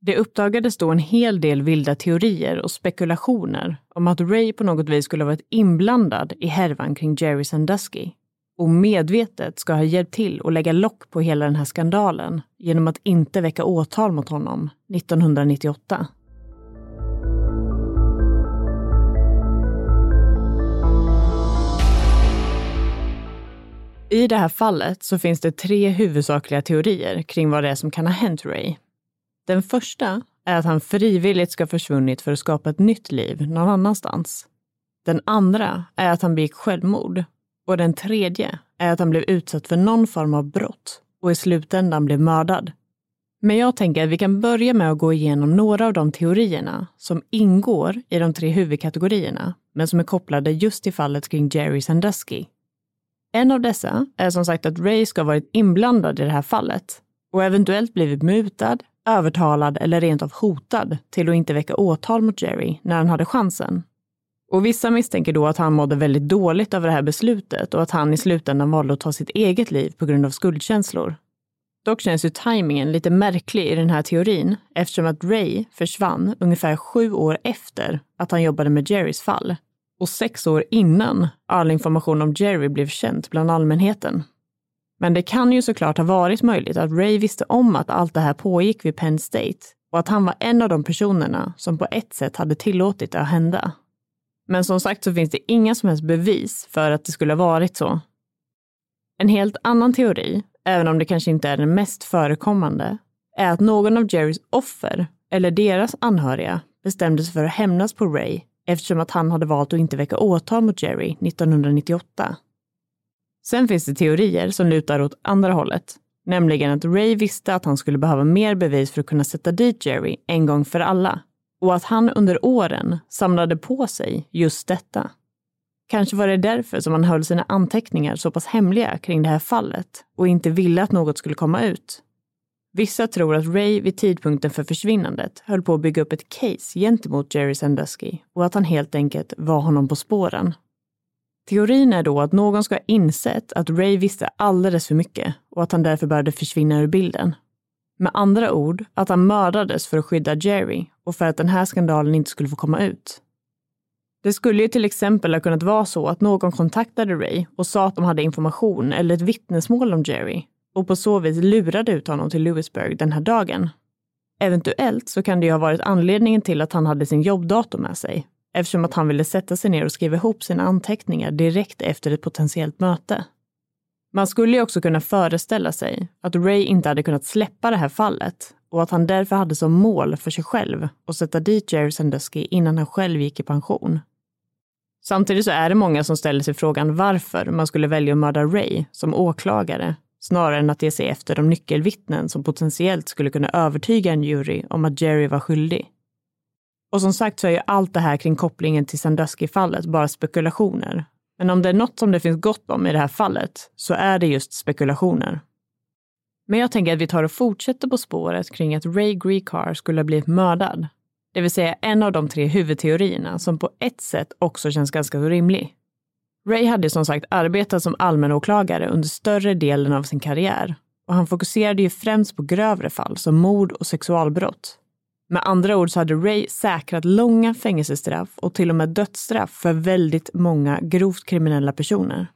Det uppdagades då en hel del vilda teorier och spekulationer om att Ray på något vis skulle ha varit inblandad i härvan kring Jerry Sandusky och medvetet ska ha hjälpt till att lägga lock på hela den här skandalen genom att inte väcka åtal mot honom 1998. I det här fallet så finns det tre huvudsakliga teorier kring vad det är som kan ha hänt Ray. Den första är att han frivilligt ska ha försvunnit för att skapa ett nytt liv någon annanstans. Den andra är att han begick självmord. Och den tredje är att han blev utsatt för någon form av brott och i slutändan blev mördad. Men jag tänker att vi kan börja med att gå igenom några av de teorierna som ingår i de tre huvudkategorierna, men som är kopplade just till fallet kring Jerry Sandusky. En av dessa är som sagt att Ray ska ha varit inblandad i det här fallet och eventuellt blivit mutad, övertalad eller rent av hotad till att inte väcka åtal mot Jerry när han hade chansen. Och vissa misstänker då att han mådde väldigt dåligt över det här beslutet och att han i slutändan valde att ta sitt eget liv på grund av skuldkänslor. Dock känns ju tajmingen lite märklig i den här teorin eftersom att Ray försvann ungefär sju år efter att han jobbade med Jerrys fall och sex år innan all information om Jerry blev känt bland allmänheten. Men det kan ju såklart ha varit möjligt att Ray visste om att allt det här pågick vid Penn State och att han var en av de personerna som på ett sätt hade tillåtit det att hända. Men som sagt så finns det inga som helst bevis för att det skulle ha varit så. En helt annan teori, även om det kanske inte är den mest förekommande, är att någon av Jerrys offer eller deras anhöriga bestämde sig för att hämnas på Ray eftersom att han hade valt att inte väcka åtal mot Jerry 1998. Sen finns det teorier som lutar åt andra hållet, nämligen att Ray visste att han skulle behöva mer bevis för att kunna sätta dit Jerry en gång för alla och att han under åren samlade på sig just detta. Kanske var det därför som han höll sina anteckningar så pass hemliga kring det här fallet och inte ville att något skulle komma ut. Vissa tror att Ray vid tidpunkten för försvinnandet höll på att bygga upp ett case gentemot Jerry Sandusky och att han helt enkelt var honom på spåren. Teorin är då att någon ska ha insett att Ray visste alldeles för mycket och att han därför började försvinna ur bilden. Med andra ord, att han mördades för att skydda Jerry och för att den här skandalen inte skulle få komma ut. Det skulle ju till exempel ha kunnat vara så att någon kontaktade Ray och sa att de hade information eller ett vittnesmål om Jerry och på så vis lurade ut honom till Lewisburg den här dagen. Eventuellt så kan det ju ha varit anledningen till att han hade sin jobbdator med sig eftersom att han ville sätta sig ner och skriva ihop sina anteckningar direkt efter ett potentiellt möte. Man skulle ju också kunna föreställa sig att Ray inte hade kunnat släppa det här fallet och att han därför hade som mål för sig själv att sätta dit Jerry Sandusky innan han själv gick i pension. Samtidigt så är det många som ställer sig frågan varför man skulle välja att mörda Ray som åklagare snarare än att ge sig efter de nyckelvittnen som potentiellt skulle kunna övertyga en jury om att Jerry var skyldig. Och som sagt så är ju allt det här kring kopplingen till Sandusky-fallet bara spekulationer. Men om det är något som det finns gott om i det här fallet så är det just spekulationer. Men jag tänker att vi tar och fortsätter på spåret kring att Ray Greekar skulle ha blivit mördad. Det vill säga en av de tre huvudteorierna som på ett sätt också känns ganska rimlig. Ray hade som sagt arbetat som allmänåklagare under större delen av sin karriär och han fokuserade ju främst på grövre fall som mord och sexualbrott. Med andra ord så hade Ray säkrat långa fängelsestraff och till och med dödsstraff för väldigt många grovt kriminella personer.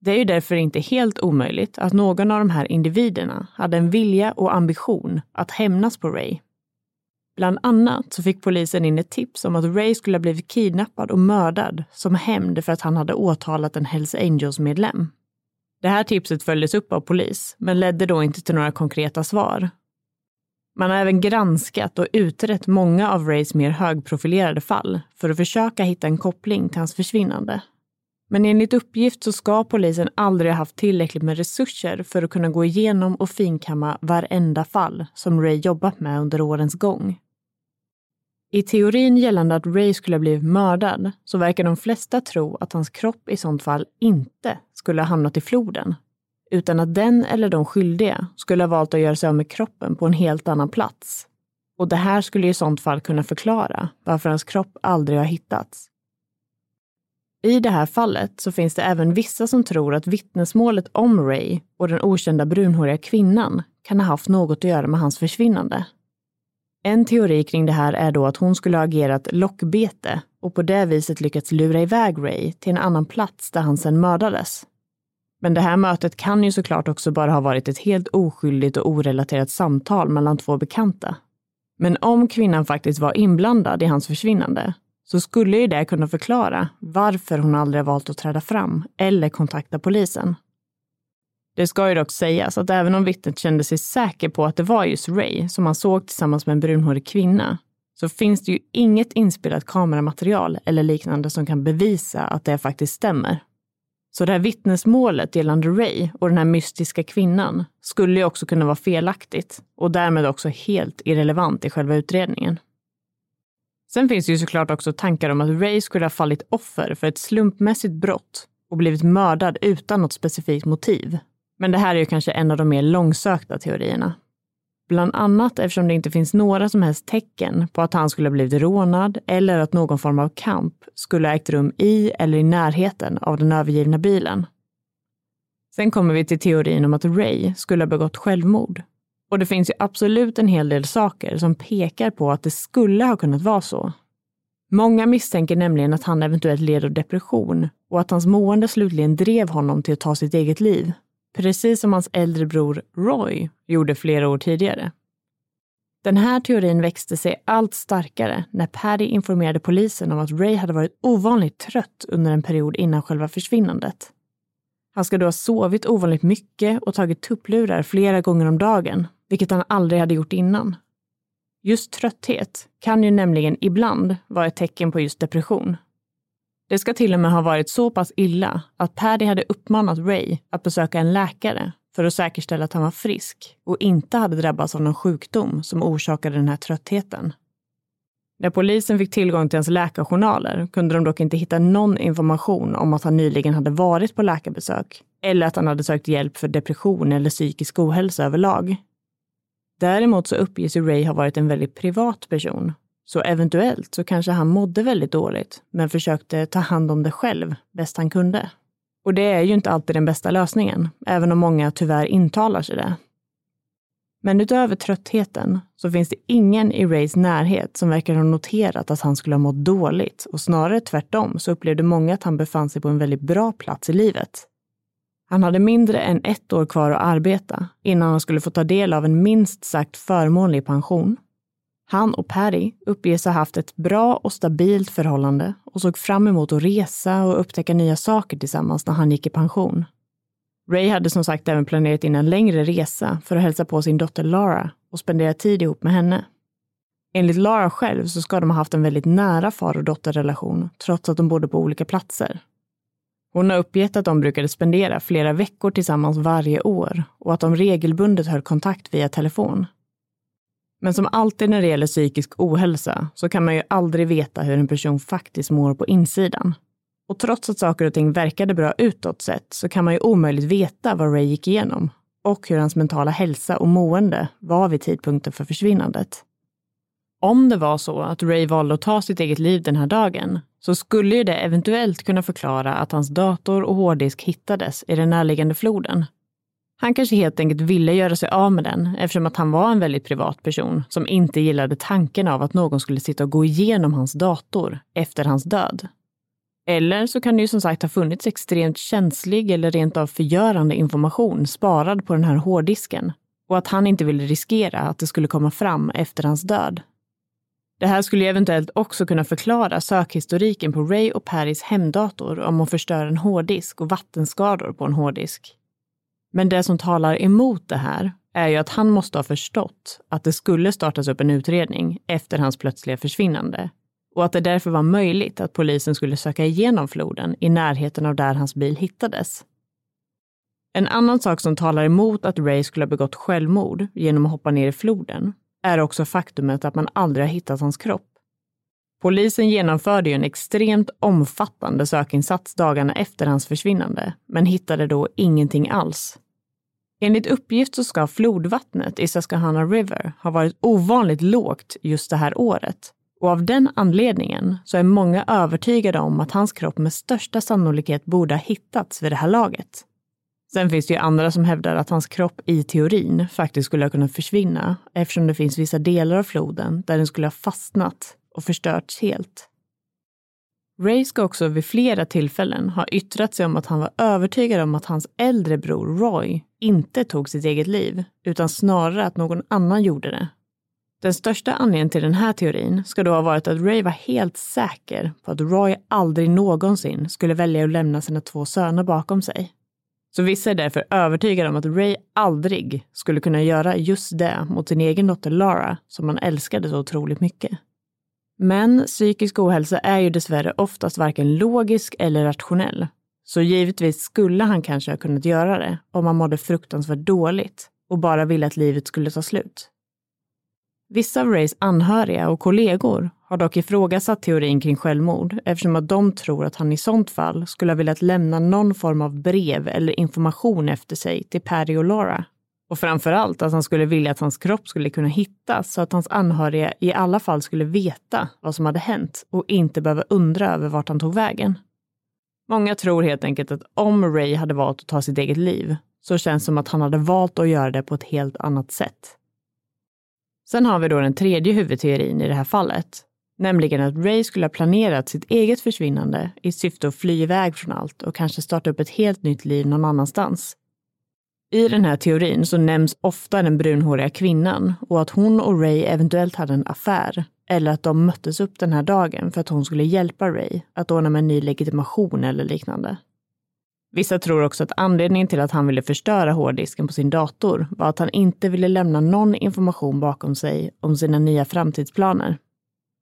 Det är ju därför inte helt omöjligt att någon av de här individerna hade en vilja och ambition att hämnas på Ray. Bland annat så fick polisen in ett tips om att Ray skulle ha blivit kidnappad och mördad som hämnd för att han hade åtalat en Hells Angels-medlem. Det här tipset följdes upp av polis, men ledde då inte till några konkreta svar. Man har även granskat och utrett många av Rays mer högprofilerade fall för att försöka hitta en koppling till hans försvinnande. Men enligt uppgift så ska polisen aldrig ha haft tillräckligt med resurser för att kunna gå igenom och finkamma varenda fall som Ray jobbat med under årens gång. I teorin gällande att Ray skulle ha blivit mördad så verkar de flesta tro att hans kropp i sånt fall inte skulle ha hamnat i floden, utan att den eller de skyldiga skulle ha valt att göra sig av med kroppen på en helt annan plats. Och det här skulle i sånt fall kunna förklara varför hans kropp aldrig har hittats. I det här fallet så finns det även vissa som tror att vittnesmålet om Ray och den okända brunhåriga kvinnan kan ha haft något att göra med hans försvinnande. En teori kring det här är då att hon skulle ha agerat lockbete och på det viset lyckats lura iväg Ray till en annan plats där han sedan mördades. Men det här mötet kan ju såklart också bara ha varit ett helt oskyldigt och orelaterat samtal mellan två bekanta. Men om kvinnan faktiskt var inblandad i hans försvinnande så skulle ju det kunna förklara varför hon aldrig valt att träda fram eller kontakta polisen. Det ska ju dock sägas att även om vittnet kände sig säker på att det var just Ray som han såg tillsammans med en brunhårig kvinna, så finns det ju inget inspelat kameramaterial eller liknande som kan bevisa att det faktiskt stämmer. Så det här vittnesmålet gällande Ray och den här mystiska kvinnan skulle ju också kunna vara felaktigt och därmed också helt irrelevant i själva utredningen. Sen finns det ju såklart också tankar om att Ray skulle ha fallit offer för ett slumpmässigt brott och blivit mördad utan något specifikt motiv. Men det här är ju kanske en av de mer långsökta teorierna. Bland annat eftersom det inte finns några som helst tecken på att han skulle ha blivit rånad eller att någon form av kamp skulle ha ägt rum i eller i närheten av den övergivna bilen. Sen kommer vi till teorin om att Ray skulle ha begått självmord. Och det finns ju absolut en hel del saker som pekar på att det skulle ha kunnat vara så. Många misstänker nämligen att han eventuellt led av depression och att hans mående slutligen drev honom till att ta sitt eget liv precis som hans äldre bror Roy gjorde flera år tidigare. Den här teorin växte sig allt starkare när Paddy informerade polisen om att Ray hade varit ovanligt trött under en period innan själva försvinnandet. Han ska då ha sovit ovanligt mycket och tagit tupplurar flera gånger om dagen, vilket han aldrig hade gjort innan. Just trötthet kan ju nämligen ibland vara ett tecken på just depression. Det ska till och med ha varit så pass illa att Paddy hade uppmanat Ray att besöka en läkare för att säkerställa att han var frisk och inte hade drabbats av någon sjukdom som orsakade den här tröttheten. När polisen fick tillgång till hans läkarjournaler kunde de dock inte hitta någon information om att han nyligen hade varit på läkarbesök eller att han hade sökt hjälp för depression eller psykisk ohälsa överlag. Däremot så uppges ju Ray ha varit en väldigt privat person så eventuellt så kanske han mådde väldigt dåligt, men försökte ta hand om det själv bäst han kunde. Och det är ju inte alltid den bästa lösningen, även om många tyvärr intalar sig det. Men utöver tröttheten så finns det ingen i Rays närhet som verkar ha noterat att han skulle ha mått dåligt och snarare tvärtom så upplevde många att han befann sig på en väldigt bra plats i livet. Han hade mindre än ett år kvar att arbeta innan han skulle få ta del av en minst sagt förmånlig pension han och Patty uppges ha haft ett bra och stabilt förhållande och såg fram emot att resa och upptäcka nya saker tillsammans när han gick i pension. Ray hade som sagt även planerat in en längre resa för att hälsa på sin dotter Lara och spendera tid ihop med henne. Enligt Lara själv så ska de ha haft en väldigt nära far och dotterrelation trots att de bodde på olika platser. Hon har uppgett att de brukade spendera flera veckor tillsammans varje år och att de regelbundet höll kontakt via telefon. Men som alltid när det gäller psykisk ohälsa så kan man ju aldrig veta hur en person faktiskt mår på insidan. Och trots att saker och ting verkade bra utåt sett så kan man ju omöjligt veta vad Ray gick igenom och hur hans mentala hälsa och mående var vid tidpunkten för försvinnandet. Om det var så att Ray valde att ta sitt eget liv den här dagen så skulle ju det eventuellt kunna förklara att hans dator och hårddisk hittades i den närliggande floden han kanske helt enkelt ville göra sig av med den eftersom att han var en väldigt privat person som inte gillade tanken av att någon skulle sitta och gå igenom hans dator efter hans död. Eller så kan det ju som sagt ha funnits extremt känslig eller rent av förgörande information sparad på den här hårddisken och att han inte ville riskera att det skulle komma fram efter hans död. Det här skulle eventuellt också kunna förklara sökhistoriken på Ray och Paris hemdator om att förstöra en hårddisk och vattenskador på en hårddisk. Men det som talar emot det här är ju att han måste ha förstått att det skulle startas upp en utredning efter hans plötsliga försvinnande och att det därför var möjligt att polisen skulle söka igenom floden i närheten av där hans bil hittades. En annan sak som talar emot att Ray skulle ha begått självmord genom att hoppa ner i floden är också faktumet att man aldrig har hittat hans kropp. Polisen genomförde ju en extremt omfattande sökinsats dagarna efter hans försvinnande, men hittade då ingenting alls. Enligt uppgift så ska flodvattnet i Susquehanna River ha varit ovanligt lågt just det här året. Och av den anledningen så är många övertygade om att hans kropp med största sannolikhet borde ha hittats vid det här laget. Sen finns det ju andra som hävdar att hans kropp i teorin faktiskt skulle ha kunnat försvinna eftersom det finns vissa delar av floden där den skulle ha fastnat och förstörts helt. Ray ska också vid flera tillfällen ha yttrat sig om att han var övertygad om att hans äldre bror Roy inte tog sitt eget liv, utan snarare att någon annan gjorde det. Den största anledningen till den här teorin ska då ha varit att Ray var helt säker på att Roy aldrig någonsin skulle välja att lämna sina två söner bakom sig. Så vissa är därför övertygade om att Ray aldrig skulle kunna göra just det mot sin egen dotter Lara, som han älskade så otroligt mycket. Men psykisk ohälsa är ju dessvärre oftast varken logisk eller rationell. Så givetvis skulle han kanske ha kunnat göra det om han mådde fruktansvärt dåligt och bara ville att livet skulle ta slut. Vissa av Rays anhöriga och kollegor har dock ifrågasatt teorin kring självmord eftersom att de tror att han i sånt fall skulle ha velat lämna någon form av brev eller information efter sig till Patty och Laura. Och framför allt att han skulle vilja att hans kropp skulle kunna hittas så att hans anhöriga i alla fall skulle veta vad som hade hänt och inte behöva undra över vart han tog vägen. Många tror helt enkelt att om Ray hade valt att ta sitt eget liv så känns det som att han hade valt att göra det på ett helt annat sätt. Sen har vi då den tredje huvudteorin i det här fallet, nämligen att Ray skulle ha planerat sitt eget försvinnande i syfte att fly iväg från allt och kanske starta upp ett helt nytt liv någon annanstans. I den här teorin så nämns ofta den brunhåriga kvinnan och att hon och Ray eventuellt hade en affär eller att de möttes upp den här dagen för att hon skulle hjälpa Ray att ordna med en ny legitimation eller liknande. Vissa tror också att anledningen till att han ville förstöra hårddisken på sin dator var att han inte ville lämna någon information bakom sig om sina nya framtidsplaner.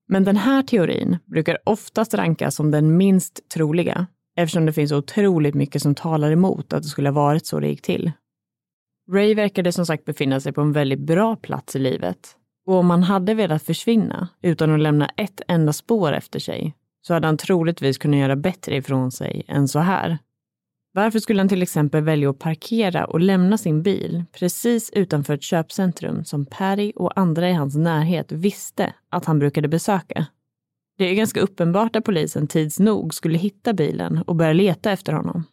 Men den här teorin brukar oftast rankas som den minst troliga eftersom det finns otroligt mycket som talar emot att det skulle ha varit så det gick till. Ray verkade som sagt befinna sig på en väldigt bra plats i livet och om han hade velat försvinna utan att lämna ett enda spår efter sig så hade han troligtvis kunnat göra bättre ifrån sig än så här. Varför skulle han till exempel välja att parkera och lämna sin bil precis utanför ett köpcentrum som Perry och andra i hans närhet visste att han brukade besöka? Det är ganska uppenbart att polisen tids nog skulle hitta bilen och börja leta efter honom.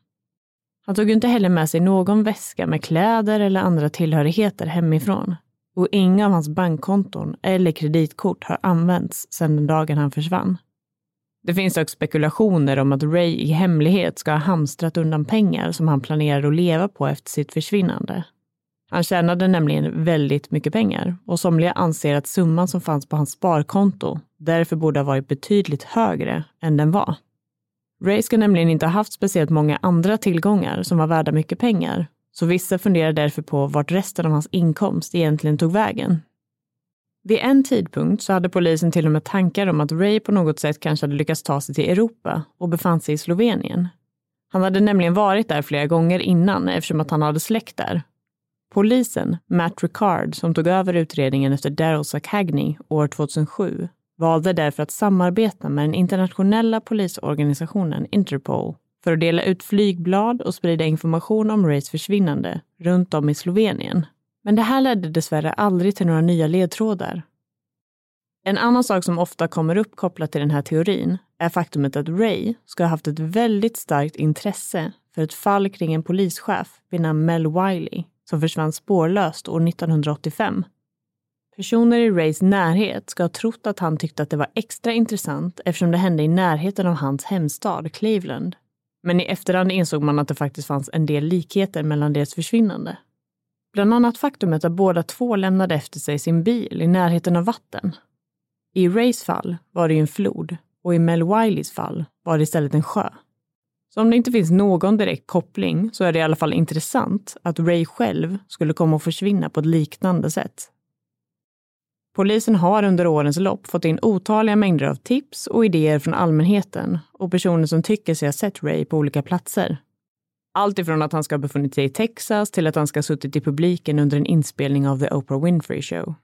Han tog inte heller med sig någon väska med kläder eller andra tillhörigheter hemifrån. Och inga av hans bankkonton eller kreditkort har använts sedan den dagen han försvann. Det finns dock spekulationer om att Ray i hemlighet ska ha hamstrat undan pengar som han planerade att leva på efter sitt försvinnande. Han tjänade nämligen väldigt mycket pengar och somliga anser att summan som fanns på hans sparkonto därför borde ha varit betydligt högre än den var. Ray ska nämligen inte ha haft speciellt många andra tillgångar som var värda mycket pengar, så vissa funderar därför på vart resten av hans inkomst egentligen tog vägen. Vid en tidpunkt så hade polisen till och med tankar om att Ray på något sätt kanske hade lyckats ta sig till Europa och befann sig i Slovenien. Han hade nämligen varit där flera gånger innan eftersom att han hade släkt där. Polisen, Matt Ricard, som tog över utredningen efter Daryl Sacagney år 2007, valde därför att samarbeta med den internationella polisorganisationen Interpol för att dela ut flygblad och sprida information om Rays försvinnande runt om i Slovenien. Men det här ledde dessvärre aldrig till några nya ledtrådar. En annan sak som ofta kommer upp kopplat till den här teorin är faktumet att Ray ska ha haft ett väldigt starkt intresse för ett fall kring en polischef vid namn Mel Wiley som försvann spårlöst år 1985. Personer i Rays närhet ska ha trott att han tyckte att det var extra intressant eftersom det hände i närheten av hans hemstad Cleveland. Men i efterhand insåg man att det faktiskt fanns en del likheter mellan deras försvinnande. Bland annat faktumet att båda två lämnade efter sig sin bil i närheten av vatten. I Rays fall var det ju en flod och i Mel Wileys fall var det istället en sjö. Så om det inte finns någon direkt koppling så är det i alla fall intressant att Ray själv skulle komma att försvinna på ett liknande sätt. Polisen har under årens lopp fått in otaliga mängder av tips och idéer från allmänheten och personer som tycker sig ha sett Ray på olika platser. Allt ifrån att han ska ha befunnit sig i Texas till att han ska ha suttit i publiken under en inspelning av The Oprah Winfrey Show.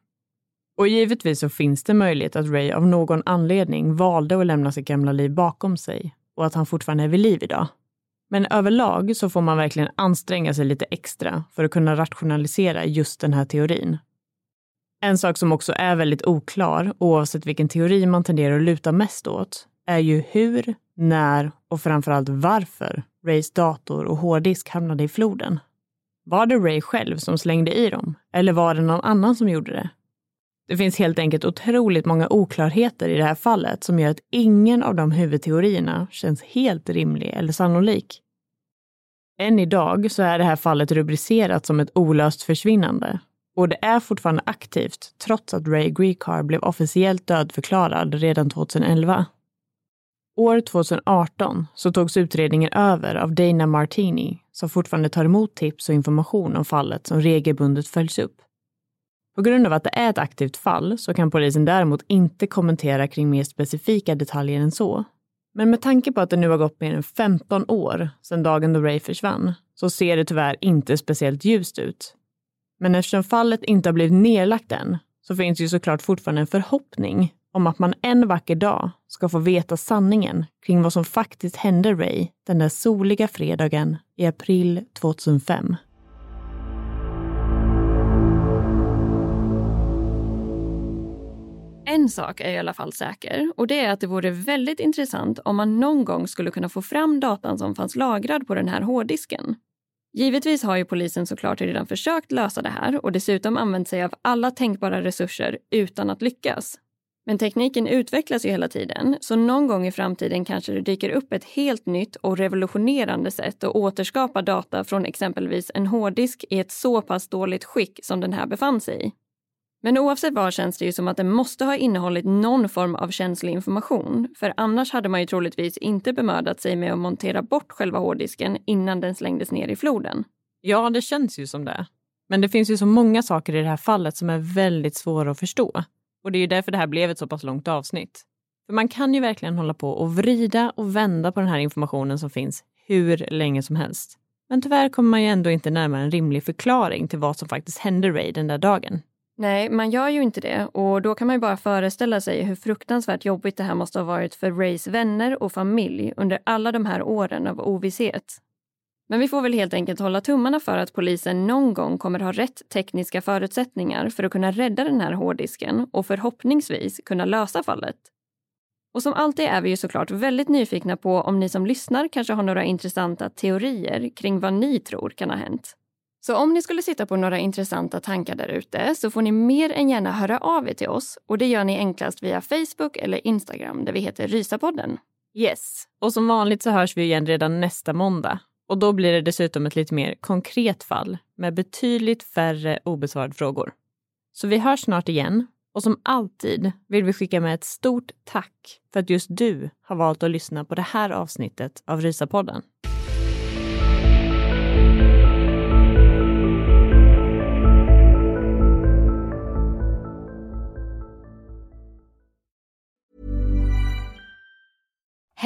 Och givetvis så finns det möjlighet att Ray av någon anledning valde att lämna sitt gamla liv bakom sig och att han fortfarande är vid liv idag. Men överlag så får man verkligen anstränga sig lite extra för att kunna rationalisera just den här teorin. En sak som också är väldigt oklar, oavsett vilken teori man tenderar att luta mest åt, är ju hur, när och framförallt varför Rays dator och hårddisk hamnade i floden. Var det Ray själv som slängde i dem? Eller var det någon annan som gjorde det? Det finns helt enkelt otroligt många oklarheter i det här fallet som gör att ingen av de huvudteorierna känns helt rimlig eller sannolik. Än idag så är det här fallet rubricerat som ett olöst försvinnande och det är fortfarande aktivt trots att Ray Greekar blev officiellt dödförklarad redan 2011. År 2018 så togs utredningen över av Dana Martini som fortfarande tar emot tips och information om fallet som regelbundet följs upp. På grund av att det är ett aktivt fall så kan polisen däremot inte kommentera kring mer specifika detaljer än så. Men med tanke på att det nu har gått mer än 15 år sedan dagen då Ray försvann så ser det tyvärr inte speciellt ljust ut. Men eftersom fallet inte har blivit nedlagt än så finns ju såklart fortfarande en förhoppning om att man en vacker dag ska få veta sanningen kring vad som faktiskt hände Ray den där soliga fredagen i april 2005. En sak är i alla fall säker och det är att det vore väldigt intressant om man någon gång skulle kunna få fram datan som fanns lagrad på den här hårddisken. Givetvis har ju polisen såklart redan försökt lösa det här och dessutom använt sig av alla tänkbara resurser utan att lyckas. Men tekniken utvecklas ju hela tiden, så någon gång i framtiden kanske det dyker upp ett helt nytt och revolutionerande sätt att återskapa data från exempelvis en hårddisk i ett så pass dåligt skick som den här befann sig i. Men oavsett vad känns det ju som att den måste ha innehållit någon form av känslig information, för annars hade man ju troligtvis inte bemödat sig med att montera bort själva hårddisken innan den slängdes ner i floden. Ja, det känns ju som det. Men det finns ju så många saker i det här fallet som är väldigt svåra att förstå. Och det är ju därför det här blev ett så pass långt avsnitt. För man kan ju verkligen hålla på och vrida och vända på den här informationen som finns hur länge som helst. Men tyvärr kommer man ju ändå inte närmare en rimlig förklaring till vad som faktiskt hände Ray den där dagen. Nej, man gör ju inte det och då kan man ju bara föreställa sig hur fruktansvärt jobbigt det här måste ha varit för Rays vänner och familj under alla de här åren av ovisshet. Men vi får väl helt enkelt hålla tummarna för att polisen någon gång kommer ha rätt tekniska förutsättningar för att kunna rädda den här hårddisken och förhoppningsvis kunna lösa fallet. Och som alltid är vi ju såklart väldigt nyfikna på om ni som lyssnar kanske har några intressanta teorier kring vad ni tror kan ha hänt. Så om ni skulle sitta på några intressanta tankar där ute så får ni mer än gärna höra av er till oss och det gör ni enklast via Facebook eller Instagram där vi heter Rysapodden. Yes, och som vanligt så hörs vi igen redan nästa måndag. Och då blir det dessutom ett lite mer konkret fall med betydligt färre obesvarade frågor. Så vi hörs snart igen och som alltid vill vi skicka med ett stort tack för att just du har valt att lyssna på det här avsnittet av Rysapodden.